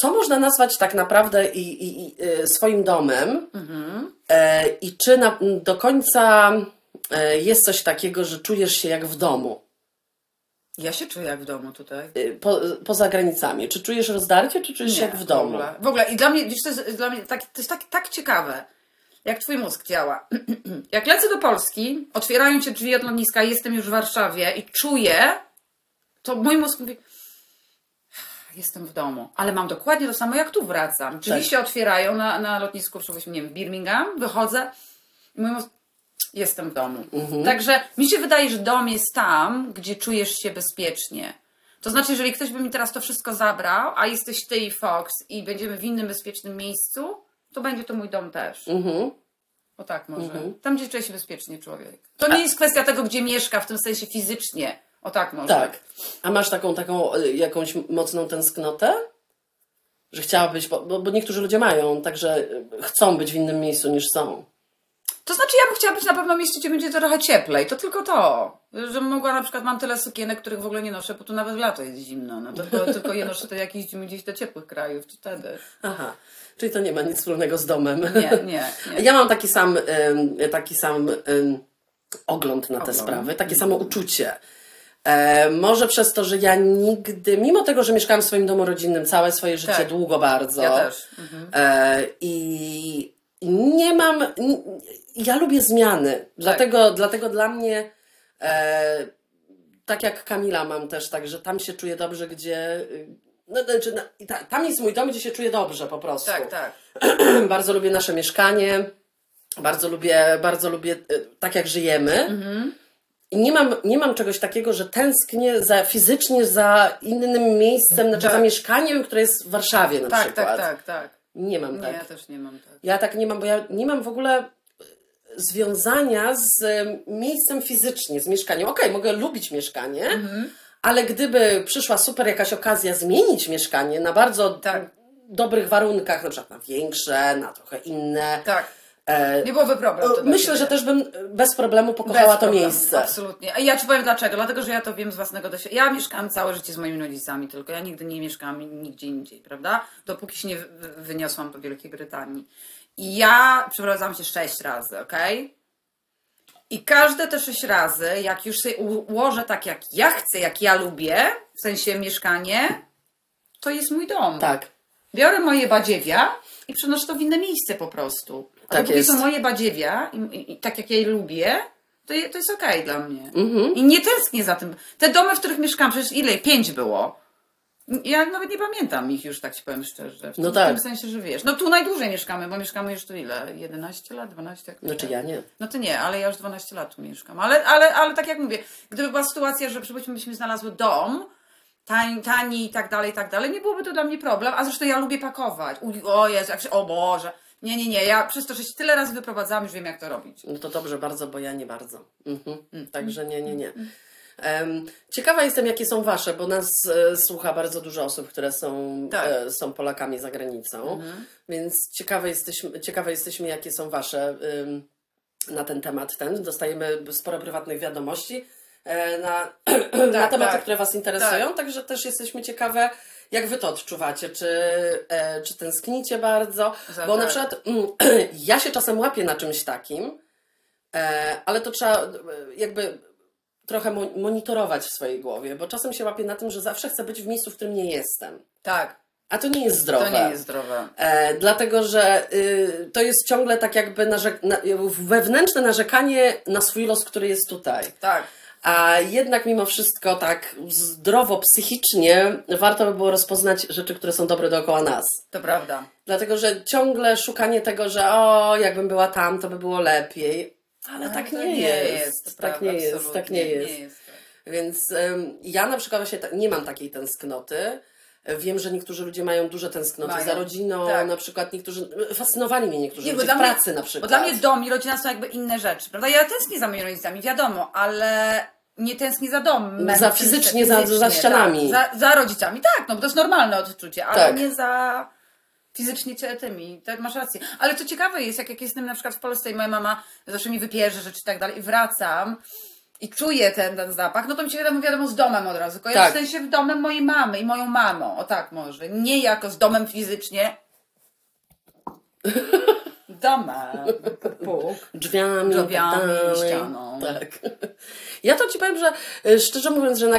Co można nazwać tak naprawdę i, i, i, e, swoim domem? E, I czy na, do końca e, jest coś takiego, że czujesz się jak w domu? Ja się czuję jak w domu tutaj. Po, poza granicami. Czy czujesz rozdarcie, czy czujesz się jak w domu? ogóle. W ogóle. I dla mnie, wiesz, to jest dla mnie tak, to jest tak, tak ciekawe, jak twój mózg działa. jak lecę do Polski, otwierają się drzwi od lotniska, jestem już w Warszawie i czuję, to mój mózg mówi, jestem w domu, ale mam dokładnie to samo, jak tu wracam. Drzwi Tak. się otwierają na, na lotnisku, przypuśćmy, nie wiem, w Birmingham, wychodzę i mój mózg, jestem w domu. Mhm. Także mi się wydaje, że dom jest tam, gdzie czujesz się bezpiecznie. To znaczy, jeżeli ktoś by mi teraz to wszystko zabrał, a jesteś ty i Fox i będziemy w innym bezpiecznym miejscu, to będzie to mój dom też. Mhm. O tak może. Tam, gdzie czuje się bezpiecznie człowiek. To nie jest kwestia tego, gdzie mieszka, w tym sensie fizycznie. O tak może. Tak. A masz taką, taką y, jakąś mocną tęsknotę? Że chciałabyś, bo, bo, niektórzy ludzie mają, także y, chcą być w innym miejscu niż są. To znaczy, ja bym chciała być na pewno w mieście, gdzie będzie trochę cieplej. To tylko to. Że mogła na przykład, mam tyle sukienek, których w ogóle nie noszę, bo tu nawet w lato jest zimno. No, tylko, tylko je noszę do jakichś gdzieś do ciepłych krajów, to wtedy. Aha. Czyli to nie ma nic wspólnego z domem. Nie, nie, nie. Ja mam taki sam, taki sam ogląd na te Ogląd. sprawy, takie samo uczucie. E, może przez to, że ja nigdy, mimo tego, że mieszkałam w swoim domu rodzinnym całe swoje życie, Tak. długo bardzo. Ja też. Mhm. E, I nie mam. n- Ja lubię zmiany. Dlatego, dlatego dla mnie. E, tak jak Kamila mam też, tak, że tam się czuję dobrze, gdzie. Y, No, znaczy, na, i ta, tam jest mój dom, gdzie się czuję dobrze po prostu. Tak, tak. bardzo lubię nasze mieszkanie. Bardzo lubię, bardzo lubię y, tak, jak żyjemy. Mhm. I nie mam, nie mam czegoś takiego, że tęsknię za, fizycznie za innym miejscem, znaczy Tak. za mieszkaniem, które jest w Warszawie na Tak, przykład. tak, tak, tak. Nie mam Nie, tak. ja też nie mam tak. Ja tak nie mam, bo ja nie mam w ogóle e, związania z e, miejscem fizycznie, z mieszkaniem. Okej, mogę lubić mieszkanie, Mhm. Ale gdyby przyszła super jakaś okazja zmienić mieszkanie na bardzo Tak. dobrych warunkach, na przykład na większe, na trochę inne, Tak. e, Nie byłoby problem. to dla myślę, że też bym bez problemu pokochała Bez to problemu, miejsce. Absolutnie. A ja ci powiem dlaczego. Dlatego, że ja to wiem z własnego doświadczenia. Ja mieszkałam całe życie z moimi rodzicami, tylko ja nigdy nie mieszkałam nigdzie indziej, prawda? Dopóki się nie wy- wy- wyniosłam po Wielkiej Brytanii. I ja przeprowadzałam się sześć razy, okej? I każde te sześć razy, jak już sobie ułożę tak, jak ja chcę, jak ja lubię, w sensie mieszkanie, to jest mój dom. Tak. Biorę moje badziewia i przenoszę to w inne miejsce po prostu. A Tak dopóki są moje badziewia i, i, i tak jak ja je lubię, to, je, to jest okej dla mnie. Mhm. I nie tęsknię za tym. Te domy, w których mieszkam, przecież ile? Pięć było. Ja nawet nie pamiętam ich już, tak ci powiem szczerze. W, No tym, tak. w tym sensie, że wiesz. No tu najdłużej mieszkamy, bo mieszkamy już tu ile? 11 lat, 12? Jak Znaczy ja nie. no to nie, ale ja już 12 lat tu mieszkam. Ale, ale, ale tak jak mówię, gdyby była sytuacja, że przypuśćmy, byśmy znalazły dom, tani, tani i tak dalej, i tak dalej, nie byłoby to dla mnie problem. A zresztą ja lubię pakować. U, o Jezu, jak się, o Boże. Nie, nie, nie, ja przez to, że się tyle razy wyprowadzałam, już wiem jak to robić. No to dobrze bardzo, bo ja nie bardzo. Mhm. Także nie, nie, nie. Ciekawa jestem, jakie są wasze, bo nas e, słucha bardzo dużo osób, które są, Tak. e, są Polakami za granicą, więc ciekawe jesteśmy, ciekawe jesteśmy, jakie są wasze na ten temat. Ten. Dostajemy sporo prywatnych wiadomości e, na, na tematy, tak. które was interesują, także też jesteśmy ciekawe, jak wy to odczuwacie, czy, e, czy tęsknicie bardzo, Za- bo na tak. przykład mm, ja się czasem łapię na czymś takim, E, ale to trzeba e, jakby trochę mo- monitorować w swojej głowie, bo czasem się łapię na tym, że zawsze chcę być w miejscu, w którym nie jestem. Tak, A to nie jest zdrowe. to nie jest zdrowe. E, dlatego, że y, to jest ciągle tak jakby narze- na, wewnętrzne narzekanie na swój los, który jest tutaj. Tak. A jednak mimo wszystko tak zdrowo, psychicznie warto by było rozpoznać rzeczy, które są dobre dookoła nas. To prawda. Dlatego, że ciągle szukanie tego, że o, jakbym była tam, to by było lepiej. Ale tak nie, jest. Tak nie jest, tak nie jest. Nie jest. Więc ym, ja na przykład właśnie nie mam takiej tęsknoty. Wiem, że niektórzy ludzie mają duże tęsknoty Mają. za rodziną, Tak. na przykład niektórzy, fascynowali mnie niektórzy Nie, ludzie w mnie- pracy na przykład. Bo dla mnie dom i rodzina są jakby inne rzeczy, prawda? Ja tęsknię za moimi rodzicami, wiadomo, ale nie tęsknię za domem. Za fizycznie, za- za ścianami. Tak, za, za rodzicami, tak, no bo to jest normalne odczucie, ale Tak. nie za fizycznie cie- tymi. Tak, masz rację. Ale co ciekawe jest, jak, jak jestem na przykład w Polsce i moja mama zawsze mi wypierze rzeczy i tak dalej i wracam i czuję ten, ten zapach, no to mi się wiadomo, wiadomo z domem od razu. Kojarzy Tak. w sensie w domem mojej mamy i moją mamą. O tak może. Nie jako z domem fizycznie. Domem. Puk. drzwiami, Drzwiami, tak ścianą. Tak. Ja to ci powiem, że y, szczerze mówiąc, że na,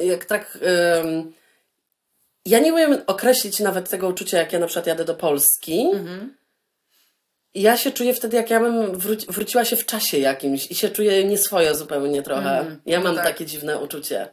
jak tak. Ja nie umiem określić nawet tego uczucia, jak ja na przykład jadę do Polski. Mhm. Ja się czuję wtedy, jak ja bym wróci, wróciła się w czasie jakimś i się czuję nieswojo zupełnie trochę. Ja mam tak. takie dziwne uczucie.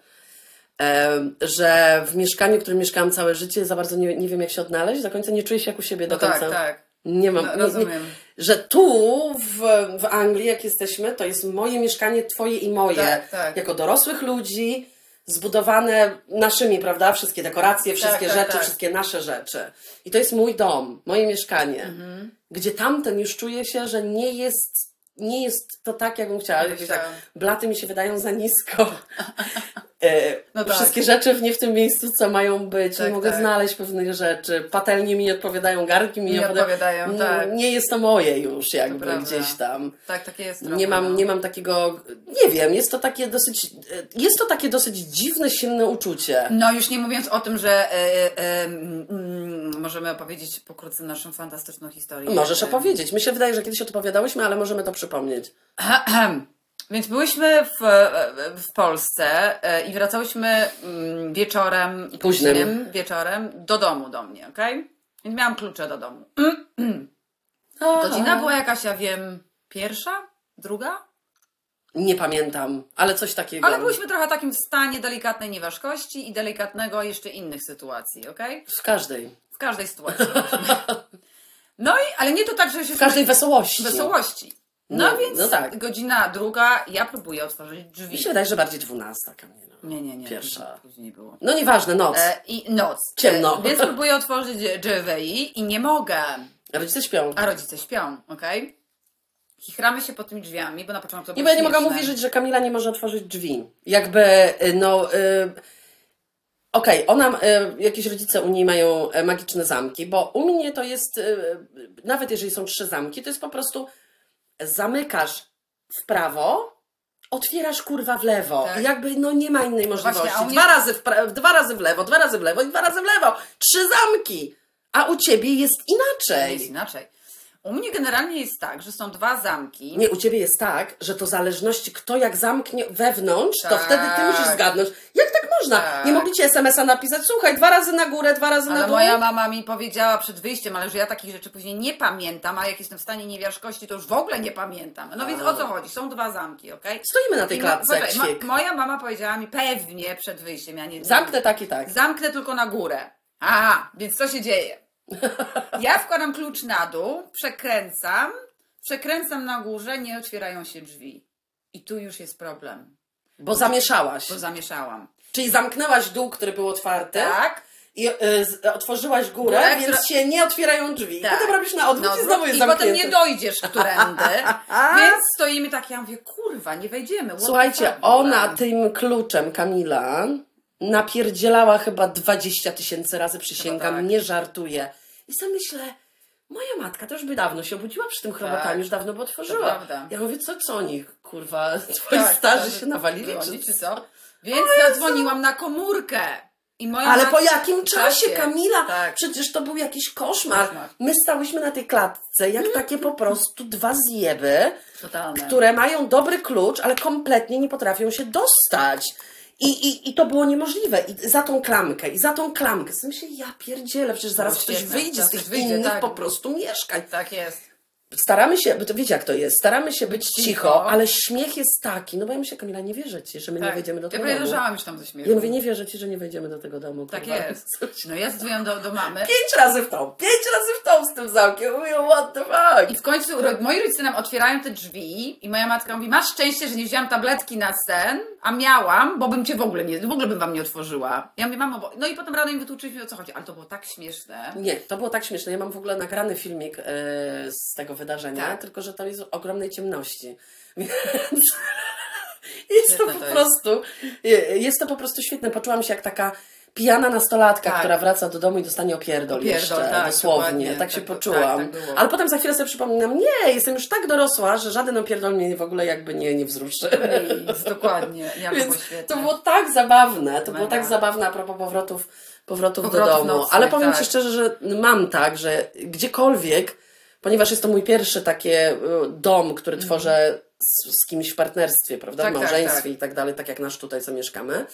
Że w mieszkaniu, w którym mieszkałam całe życie, za bardzo nie, nie wiem, jak się odnaleźć. Do końca nie czuję się jak u siebie do No tak, końca. tak. Nie mam. No, nie- rozumiem. Nie, że tu w, w Anglii, jak jesteśmy, to jest moje mieszkanie, twoje i moje. Tak, tak. Jako dorosłych ludzi, zbudowane naszymi, prawda? Wszystkie dekoracje, wszystkie tak, rzeczy, tak. wszystkie nasze rzeczy. I to jest mój dom, moje mieszkanie. Mhm. Gdzie tamten już czuję się, że nie jest, nie jest to tak, jakbym chciała. Chciałam. tak, blaty mi się wydają za nisko. E, No tak. Wszystkie rzeczy w nie w tym miejscu, co mają być. Tak, nie mogę tak. znaleźć pewnych rzeczy. Patelnie mi nie odpowiadają, garnki mi nie, Nie odpowiadają, N- tak. Nie jest to moje już jakby gdzieś tam. Tak, takie jest trochę, Nie no. mam, nie mam takiego, nie wiem, jest to takie dosyć, jest to takie dosyć dziwne, silne uczucie. No już nie mówiąc o tym, że e, e, e, mm, możemy opowiedzieć pokrótce naszą fantastyczną historię. Możesz E, opowiedzieć. Mi się wydaje, że kiedyś opowiadałyśmy, ale możemy to przypomnieć. Więc byłyśmy w, w Polsce e, i wracałyśmy mm, wieczorem, Późnym. wieczorem do domu do mnie, okej? Więc miałam klucze do domu. Godzina była jakaś, ja wiem, pierwsza? Druga? Nie pamiętam, ale coś takiego. Ale byliśmy trochę w takim stanie delikatnej nieważkości i delikatnego jeszcze innych sytuacji, okej? W każdej. W każdej sytuacji. No i, ale nie to tak, że się W każdej wesołości. wesołości. No, No, więc no tak. godzina druga, ja próbuję otworzyć drzwi. Mi się wydaje, że bardziej dwunasta. No. Nie, nie, nie. Pierwsza. Później było. No nieważne, noc. E, I noc. Ciemno. E, więc próbuję otworzyć drzwi i nie mogę. Rodzice śpią. A rodzice śpią, okej? Chichramy się pod tymi drzwiami, bo na początku to Nie, bo ja nie mogę mówić, że Kamila nie może otworzyć drzwi. Jakby, y, no... Y, Okej, ona, y, jakieś rodzice u niej mają e, magiczne zamki, bo u mnie to jest, y, nawet jeżeli są trzy zamki, to jest po prostu zamykasz w prawo, otwierasz kurwa w lewo. Tak. I jakby no nie ma innej możliwości. właśnie, mnie- Dwa razy w pra- dwa razy w lewo, dwa razy w lewo i dwa razy w lewo. Trzy zamki! A u ciebie jest inaczej. Jest inaczej. U mnie generalnie jest tak, że są dwa zamki. Nie, u ciebie jest tak, że to zależności, kto jak zamknie wewnątrz, to Tak. wtedy ty musisz zgadnąć. Jak tak można? Tak. Nie mogli ci SMS-a napisać, słuchaj, dwa razy na górę, dwa razy na Ale dół. moja mama mi powiedziała przed wyjściem, ale że ja takich rzeczy później nie pamiętam, a jak jestem w stanie niewiarzkości, to już w ogóle nie pamiętam. No więc o co chodzi? Są dwa zamki, okej? Stoimy na tej I klatce poczekaj, świek. moja mama powiedziała mi pewnie przed wyjściem, ja nie Zamknę tak i tak. Zamknę tylko na górę. Aha, więc co się dzieje? Ja wkładam klucz na dół, przekręcam, przekręcam na górze, nie otwierają się drzwi. I tu już jest problem, Bo zamieszałaś. bo zamieszałam. Czyli zamknęłaś dół, który był otwarty Tak? i y, otworzyłaś górę, Górę, więc która- się nie otwierają drzwi. Tak. I potem robisz na odwrót i znowu jest I zamknięty. potem nie dojdziesz którędy, więc stoimy tak, ja mówię, kurwa, nie wejdziemy. what the Słuchajcie, fuck w ogóle? ona tym kluczem, Kamila, napierdzielała chyba 20 tysięcy razy, przysięgam, tak. nie żartuję. I sobie myślę, moja matka to już by dawno się obudziła przy tym chrobotaniu, Tak. już dawno by otworzyła. Ja mówię, co, co oni, kurwa, twoi Tak, starzy tak, się nawalili? Czy... czy co? Więc zadzwoniłam na komórkę. I moja Ale matka- po jakim czasie, Czasie, Kamila? tak. Przecież to był jakiś koszmar. Koszmar. My stałyśmy na tej klatce, jak takie po prostu dwa zjeby, Totalne. które mają dobry klucz, ale kompletnie nie potrafią się dostać. I, i, I to było niemożliwe. I za tą klamkę, i za tą klamkę. W sensie, ja pierdzielę, przecież zaraz No ktoś wyjdzie z tych wyjdzie, innych tak. po prostu mieszkań. Tak jest. Staramy się, bo to wiecie jak to jest, staramy się być cicho. cicho, ale śmiech jest taki, no bo ja myślę, Kamila, nie wierzę ci, że my nie Tak. wejdziemy do ja tego prawie domu. leżałam już tam ze śmiechu. Ja mówię, nie wierzę ci, że nie wejdziemy do tego domu. Tak kurwa. jest. No ja zadzwoniłam do, do mamy. Pięć razy w tą, pięć razy w tą z tym zamkiem. Mówię, what the fuck? I w końcu moi rodzice nam otwierają te drzwi i moja matka mówi, masz szczęście, że nie wzięłam tabletki na sen, a miałam, bo bym cię w ogóle nie, w ogóle bym wam nie otworzyła. Ja mówię, mamo, bo... no i potem rano im wytłuczyliśmy o co chodzi, ale to było tak śmieszne. Nie, to było tak śmieszne. Ja mam w ogóle nagrany filmik e, z tego wydarzenia, Tak. tylko że to jest w ogromnej ciemności. Więc jest to Świetne po to jest. prostu, je- jest to po prostu świetne. Poczułam się jak taka pijana nastolatka, Tak. która wraca do domu i dostanie opierdol, Opierdol, jeszcze, tak, dosłownie. Tak się Tak, tak, poczułam. tak było. Ale potem za chwilę sobie przypominam, nie, jestem już tak dorosła, że żaden opierdol mnie w ogóle jakby nie, nie wzruszy. Nic, dokładnie. Ja to było Więc to było tak zabawne, to było Mega. tak zabawne a propos powrotów, powrotów, do Powrotów domu. nocnych, Ale powiem tak. Ci szczerze, że mam tak, że gdziekolwiek, ponieważ jest to mój pierwszy taki y, dom, który tworzę z, z kimś w partnerstwie, prawda, Mhm. Tak, w tak, małżeństwie i tak dalej, tak jak nasz tutaj, co mieszkamy,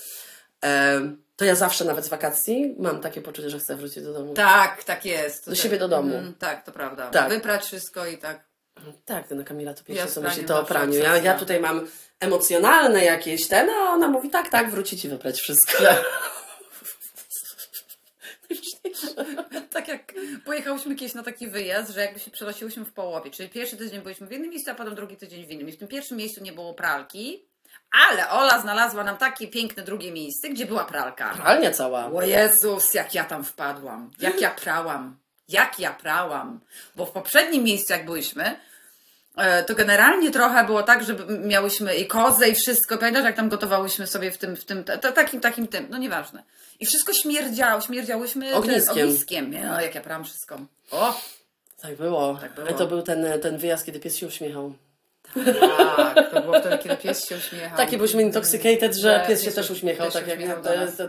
em, to ja zawsze nawet z wakacji mam takie poczucie, że chcę wrócić do domu. Tak, tak jest. Do siebie do domu. Mm, tak, to prawda. Tak. Wyprać wszystko i tak. Tak, no Kamila to pierwsze Ja co myśli to o praniu. Ja, ja tutaj mam emocjonalne jakieś ten, a ona mówi tak, tak, wrócić i wyprać wszystko. Tak jak pojechałyśmy kiedyś na taki wyjazd, że jakby się przenosiłyśmy w połowie. Czyli pierwszy tydzień byliśmy w jednym miejscu, a potem drugi tydzień w innym. I w tym pierwszym miejscu nie było pralki, ale Ola znalazła nam takie piękne drugie miejsce, gdzie była pralka. Pralnia cała. O Jezus, jak ja tam wpadłam. Jak ja prałam. Jak ja prałam. Bo w poprzednim miejscu, jak byliśmy, e, to generalnie trochę było tak, że miałyśmy i kozę i wszystko. Pamiętasz, jak tam gotowałyśmy sobie w tym, w tym ta, ta, takim, takim tym, no nieważne. I wszystko śmierdziało, śmierdziałyśmy Ogniskiem. Ten, ogniskiem. No, jak ja prałam wszystko. O, Tak było. Tak było. To był ten, ten wyjazd, kiedy pies się uśmiechał. tak, to było wtedy, kiedy pies się uśmiechał. Taki byliśmy intoxicated, że Że pies się też uśmiechał. pies Tak jak uśmiechał to jest,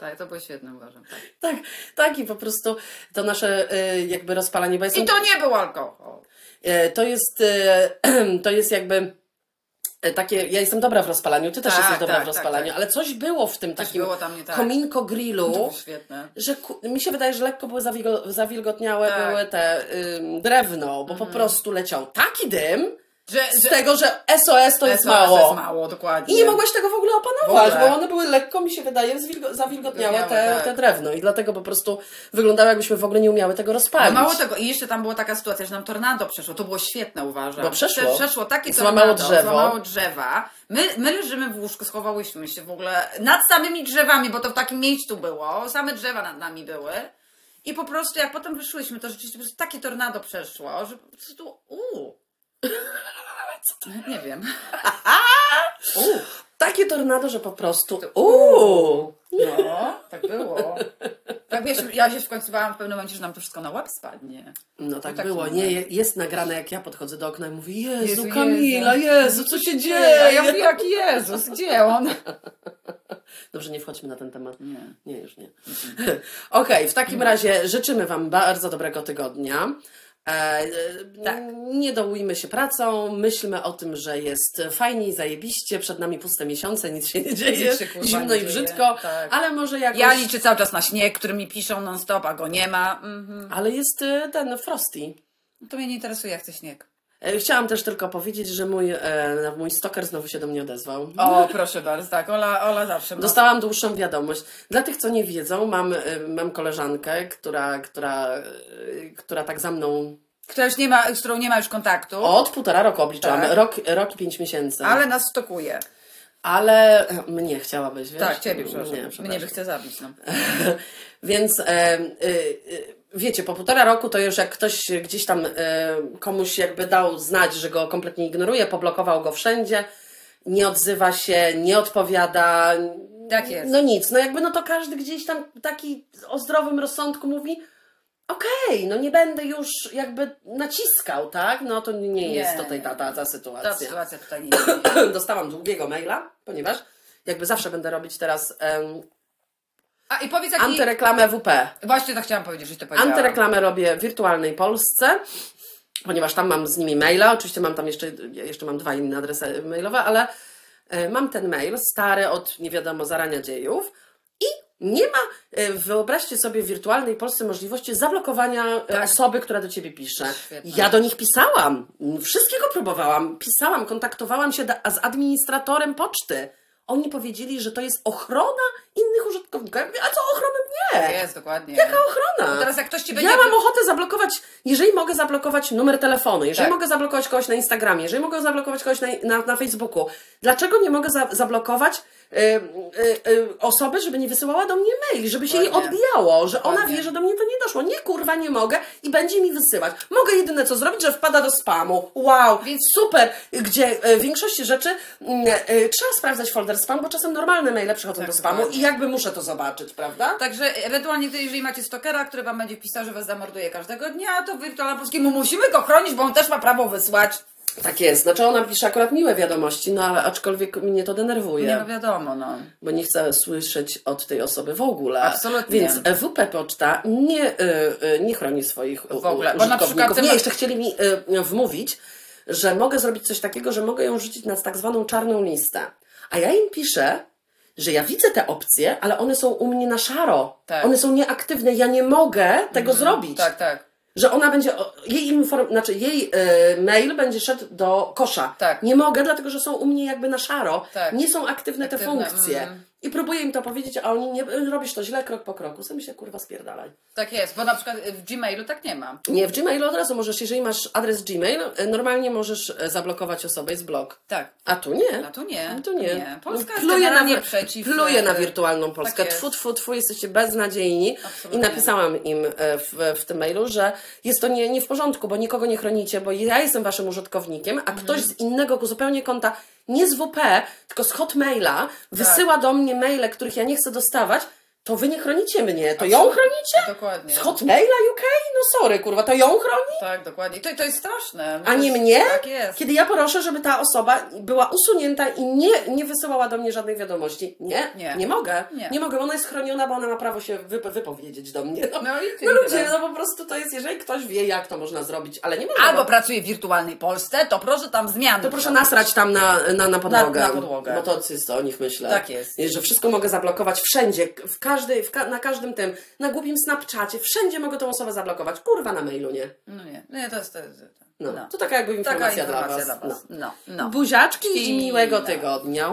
Tak, to było świetne, uważam. Tak. tak, tak i po prostu to nasze y, jakby rozpalanie, bo I to nie był alkohol. y, to jest y, to jest jakby takie, ja jestem dobra w rozpalaniu, ty też Tak, jesteś dobra tak, w tak, rozpalaniu, tak. ale coś było w tym takim tak. kominko grillu, że mi się wydaje, że lekko były zawilgo, zawilgotniałe Tak. Mhm. były te ym, drewno, bo po prostu leciał taki dym Że, z tego, że SOS to jest mało. To jest mało, dokładnie. I nie mogłaś tego w ogóle opanować, W ogóle. bo one były lekko, mi się wydaje, zwilgo- zawilgotniałe te, tak. te drewno. I dlatego po prostu wyglądało, jakbyśmy w ogóle nie umiały tego rozpalić. mało tego, i jeszcze tam była taka sytuacja, że nam tornado przeszło. To było świetne, uważam. Bo przeszło. Prze- Przeszło takie Złamało tornado, drzewo. złamało drzewa. My, my leżymy w łóżku, schowałyśmy się w ogóle nad samymi drzewami, bo to w takim miejscu było. Same drzewa nad nami były. I po prostu jak potem wyszłyśmy, to rzeczywiście po prostu takie tornado przeszło, że po prostu uuu. Nie wiem. Takie tornado, że po prostu uuu. No, tak było. Tak wiesz, ja się w końcu bałam w pewnym momencie, że nam to wszystko na łeb spadnie. No tak taki było. Nie, je- jest nagrane, jak ja podchodzę do okna i mówię, Jezu, Jezu, Kamila, Jezu. Jezu, co się A dzieje? ja mówię, jak Jezus, gdzie on? Dobrze, nie wchodźmy na ten temat. Nie. Nie, już nie. Okej, w takim razie życzymy Wam bardzo dobrego tygodnia. E, Tak. Nie dołujmy się pracą, myślmy o tym, że jest fajnie i zajebiście, przed nami puste miesiące, nic się nie dzieje, się, kurwa, zimno i brzydko, Tak. ale może jakoś... Ja liczę cały czas na śnieg, który mi piszą non-stop, a go nie ma. Mhm. Ale jest e, ten Frosty. To mnie nie interesuje, jak chce śnieg. E, Chciałam też tylko powiedzieć, że mój, e, mój stalker znowu się do mnie odezwał. O, proszę bardzo, tak, Ola, Ola zawsze ma. Dostałam dłuższą wiadomość. Dla tych, co nie wiedzą, mam, e, mam koleżankę, która, która, e, która tak za mną Która już nie ma, z którą nie ma już kontaktu, od półtora roku obliczam. Tak. Rok, rok i pięć miesięcy. ale nas stokuje. Ale mnie chciałabyś, wiesz? Tak, ciebie, przepraszam. Nie, Mnie przepraszam. by chce zabić, no. Więc e, y, wiecie, po półtora roku to już jak ktoś gdzieś tam e, komuś jakby dał znać, że go kompletnie ignoruje, poblokował go wszędzie, nie odzywa się, nie odpowiada. Tak jest. No nic, no jakby no to każdy gdzieś tam taki o zdrowym rozsądku mówi okej, no nie będę już jakby naciskał, tak? No to nie jest Nie. tutaj ta, ta, ta Ta sytuacja. sytuacja tutaj nie jest. Dostałam długiego maila, ponieważ jakby zawsze będę robić teraz em, A i powiedz jaki... antyreklamę WP. Właśnie to chciałam powiedzieć, że to powiedziałam. Antyreklamę robię w wirtualnej Polsce, ponieważ tam mam z nimi maila. Oczywiście mam tam jeszcze, jeszcze mam dwa inne adresy mailowe, ale e, mam ten mail stary od nie wiadomo zarania dziejów i nie ma, e, wyobraźcie sobie w wirtualnej Polsce możliwości zablokowania e, Tak. osoby, która do ciebie pisze. Świetne. Ja do nich pisałam, wszystkiego próbowałam, pisałam, kontaktowałam się z administratorem poczty. Oni powiedzieli, że to jest ochrona innych użytkowników. A co ochrony mnie? Jest, dokładnie. Jaka ochrona? Bo teraz jak ktoś ci będzie... Ja mam ochotę zablokować, jeżeli mogę zablokować numer telefonu, jeżeli Tak. mogę zablokować kogoś na Instagramie, jeżeli mogę zablokować kogoś na, na, na Facebooku, dlaczego nie mogę za, zablokować y, y, y, osoby, żeby nie wysyłała do mnie maili, żeby się jej Dokładnie. odbijało, że ona Dokładnie. wie, że do mnie to nie doszło. Nie, kurwa, nie mogę i będzie mi wysyłać. Mogę jedyne co zrobić, że wpada do spamu. Wow, Więc- super, gdzie e, w większości rzeczy mm, e, trzeba sprawdzać folder spam, bo czasem normalne maile przychodzą Tak, do spamu dokładnie. I jakby muszę to zobaczyć, prawda? Także ewentualnie, jeżeli macie stokera, który wam będzie pisał, że was zamorduje każdego dnia, to wirtualna polskiemu musimy go chronić, bo on też ma prawo wysłać. Tak jest. Znaczy ona pisze akurat miłe wiadomości, no ale aczkolwiek mnie to denerwuje. Nie no wiadomo, no. Bo nie chcę słyszeć od tej osoby w ogóle. Absolutnie. Więc WP Poczta nie, y, y, nie chroni swoich w ogóle, bo na przykład Nie, jeszcze chcieli mi y, wmówić, że mogę zrobić coś takiego, że mogę ją rzucić na tak zwaną czarną listę. A ja im piszę, że ja widzę te opcje, ale one są u mnie na szaro. Tak. One są nieaktywne. Ja nie mogę tego zrobić. Tak, tak. Że ona będzie, jej inform, znaczy jej e, mail będzie szedł do kosza. Tak. Nie mogę, dlatego że są u mnie jakby na szaro. Tak. Nie są aktywne, te Aktywne, funkcje. mm. I próbuję im to powiedzieć, a oni nie, robisz to źle, krok po kroku. Sobie się kurwa spierdalaj. Tak jest, bo na przykład w Gmailu tak nie ma. Nie, w Gmailu od razu możesz, jeżeli masz adres Gmail, e, normalnie możesz e, zablokować osobę, jest blok. Tak. A tu nie. A tu nie. A tu nie. Polska No, jest pluje na, generalnie przeciw. pluje na e, wirtualną Polskę. tak tfu, tfu, tfu, jesteście beznadziejni. Absolutnie. I napisałam im e, w, w tym mailu, że jest to nie, nie w porządku, bo nikogo nie chronicie, bo ja jestem waszym użytkownikiem, a ktoś Mhm. z innego zupełnie konta, nie z WP, tylko z Hotmaila, Tak. wysyła do mnie maile, których ja nie chcę dostawać, to wy nie chronicie mnie. To ją chronicie? Dokładnie. Z Hotmaila UK? No sorry, kurwa, to ją chroni? Tak, dokładnie. I to, to jest straszne. A nie mnie? Tak jest. Kiedy ja proszę, żeby ta osoba była usunięta i nie, nie wysyłała do mnie żadnych wiadomości. Nie, Nie. nie, mogę. Nie. mogę, bo ona jest chroniona, bo ona ma prawo się wyp- wypowiedzieć do mnie. No, No no ludzie, no po prostu to jest, jeżeli ktoś wie, jak to można zrobić, ale nie można. Albo bo- pracuje w wirtualnej Polsce, to proszę tam zmiany. to proszę nasrać tam na, na, na podłogę. Na- na podłogę. Bo to jest o nich myślę. Tak jest. Że wszystko mogę zablokować wszędzie, w każdej, ka- na każdym tym, na głupim Snapchacie, wszędzie mogę tą osobę zablokować. Kurwa na mailu, nie? No nie, nie to jest... To jest No. no. To taka jakby Taka informacja, informacja dla was. dla was. No, no. Buziaczki i miłego no. tygodnia.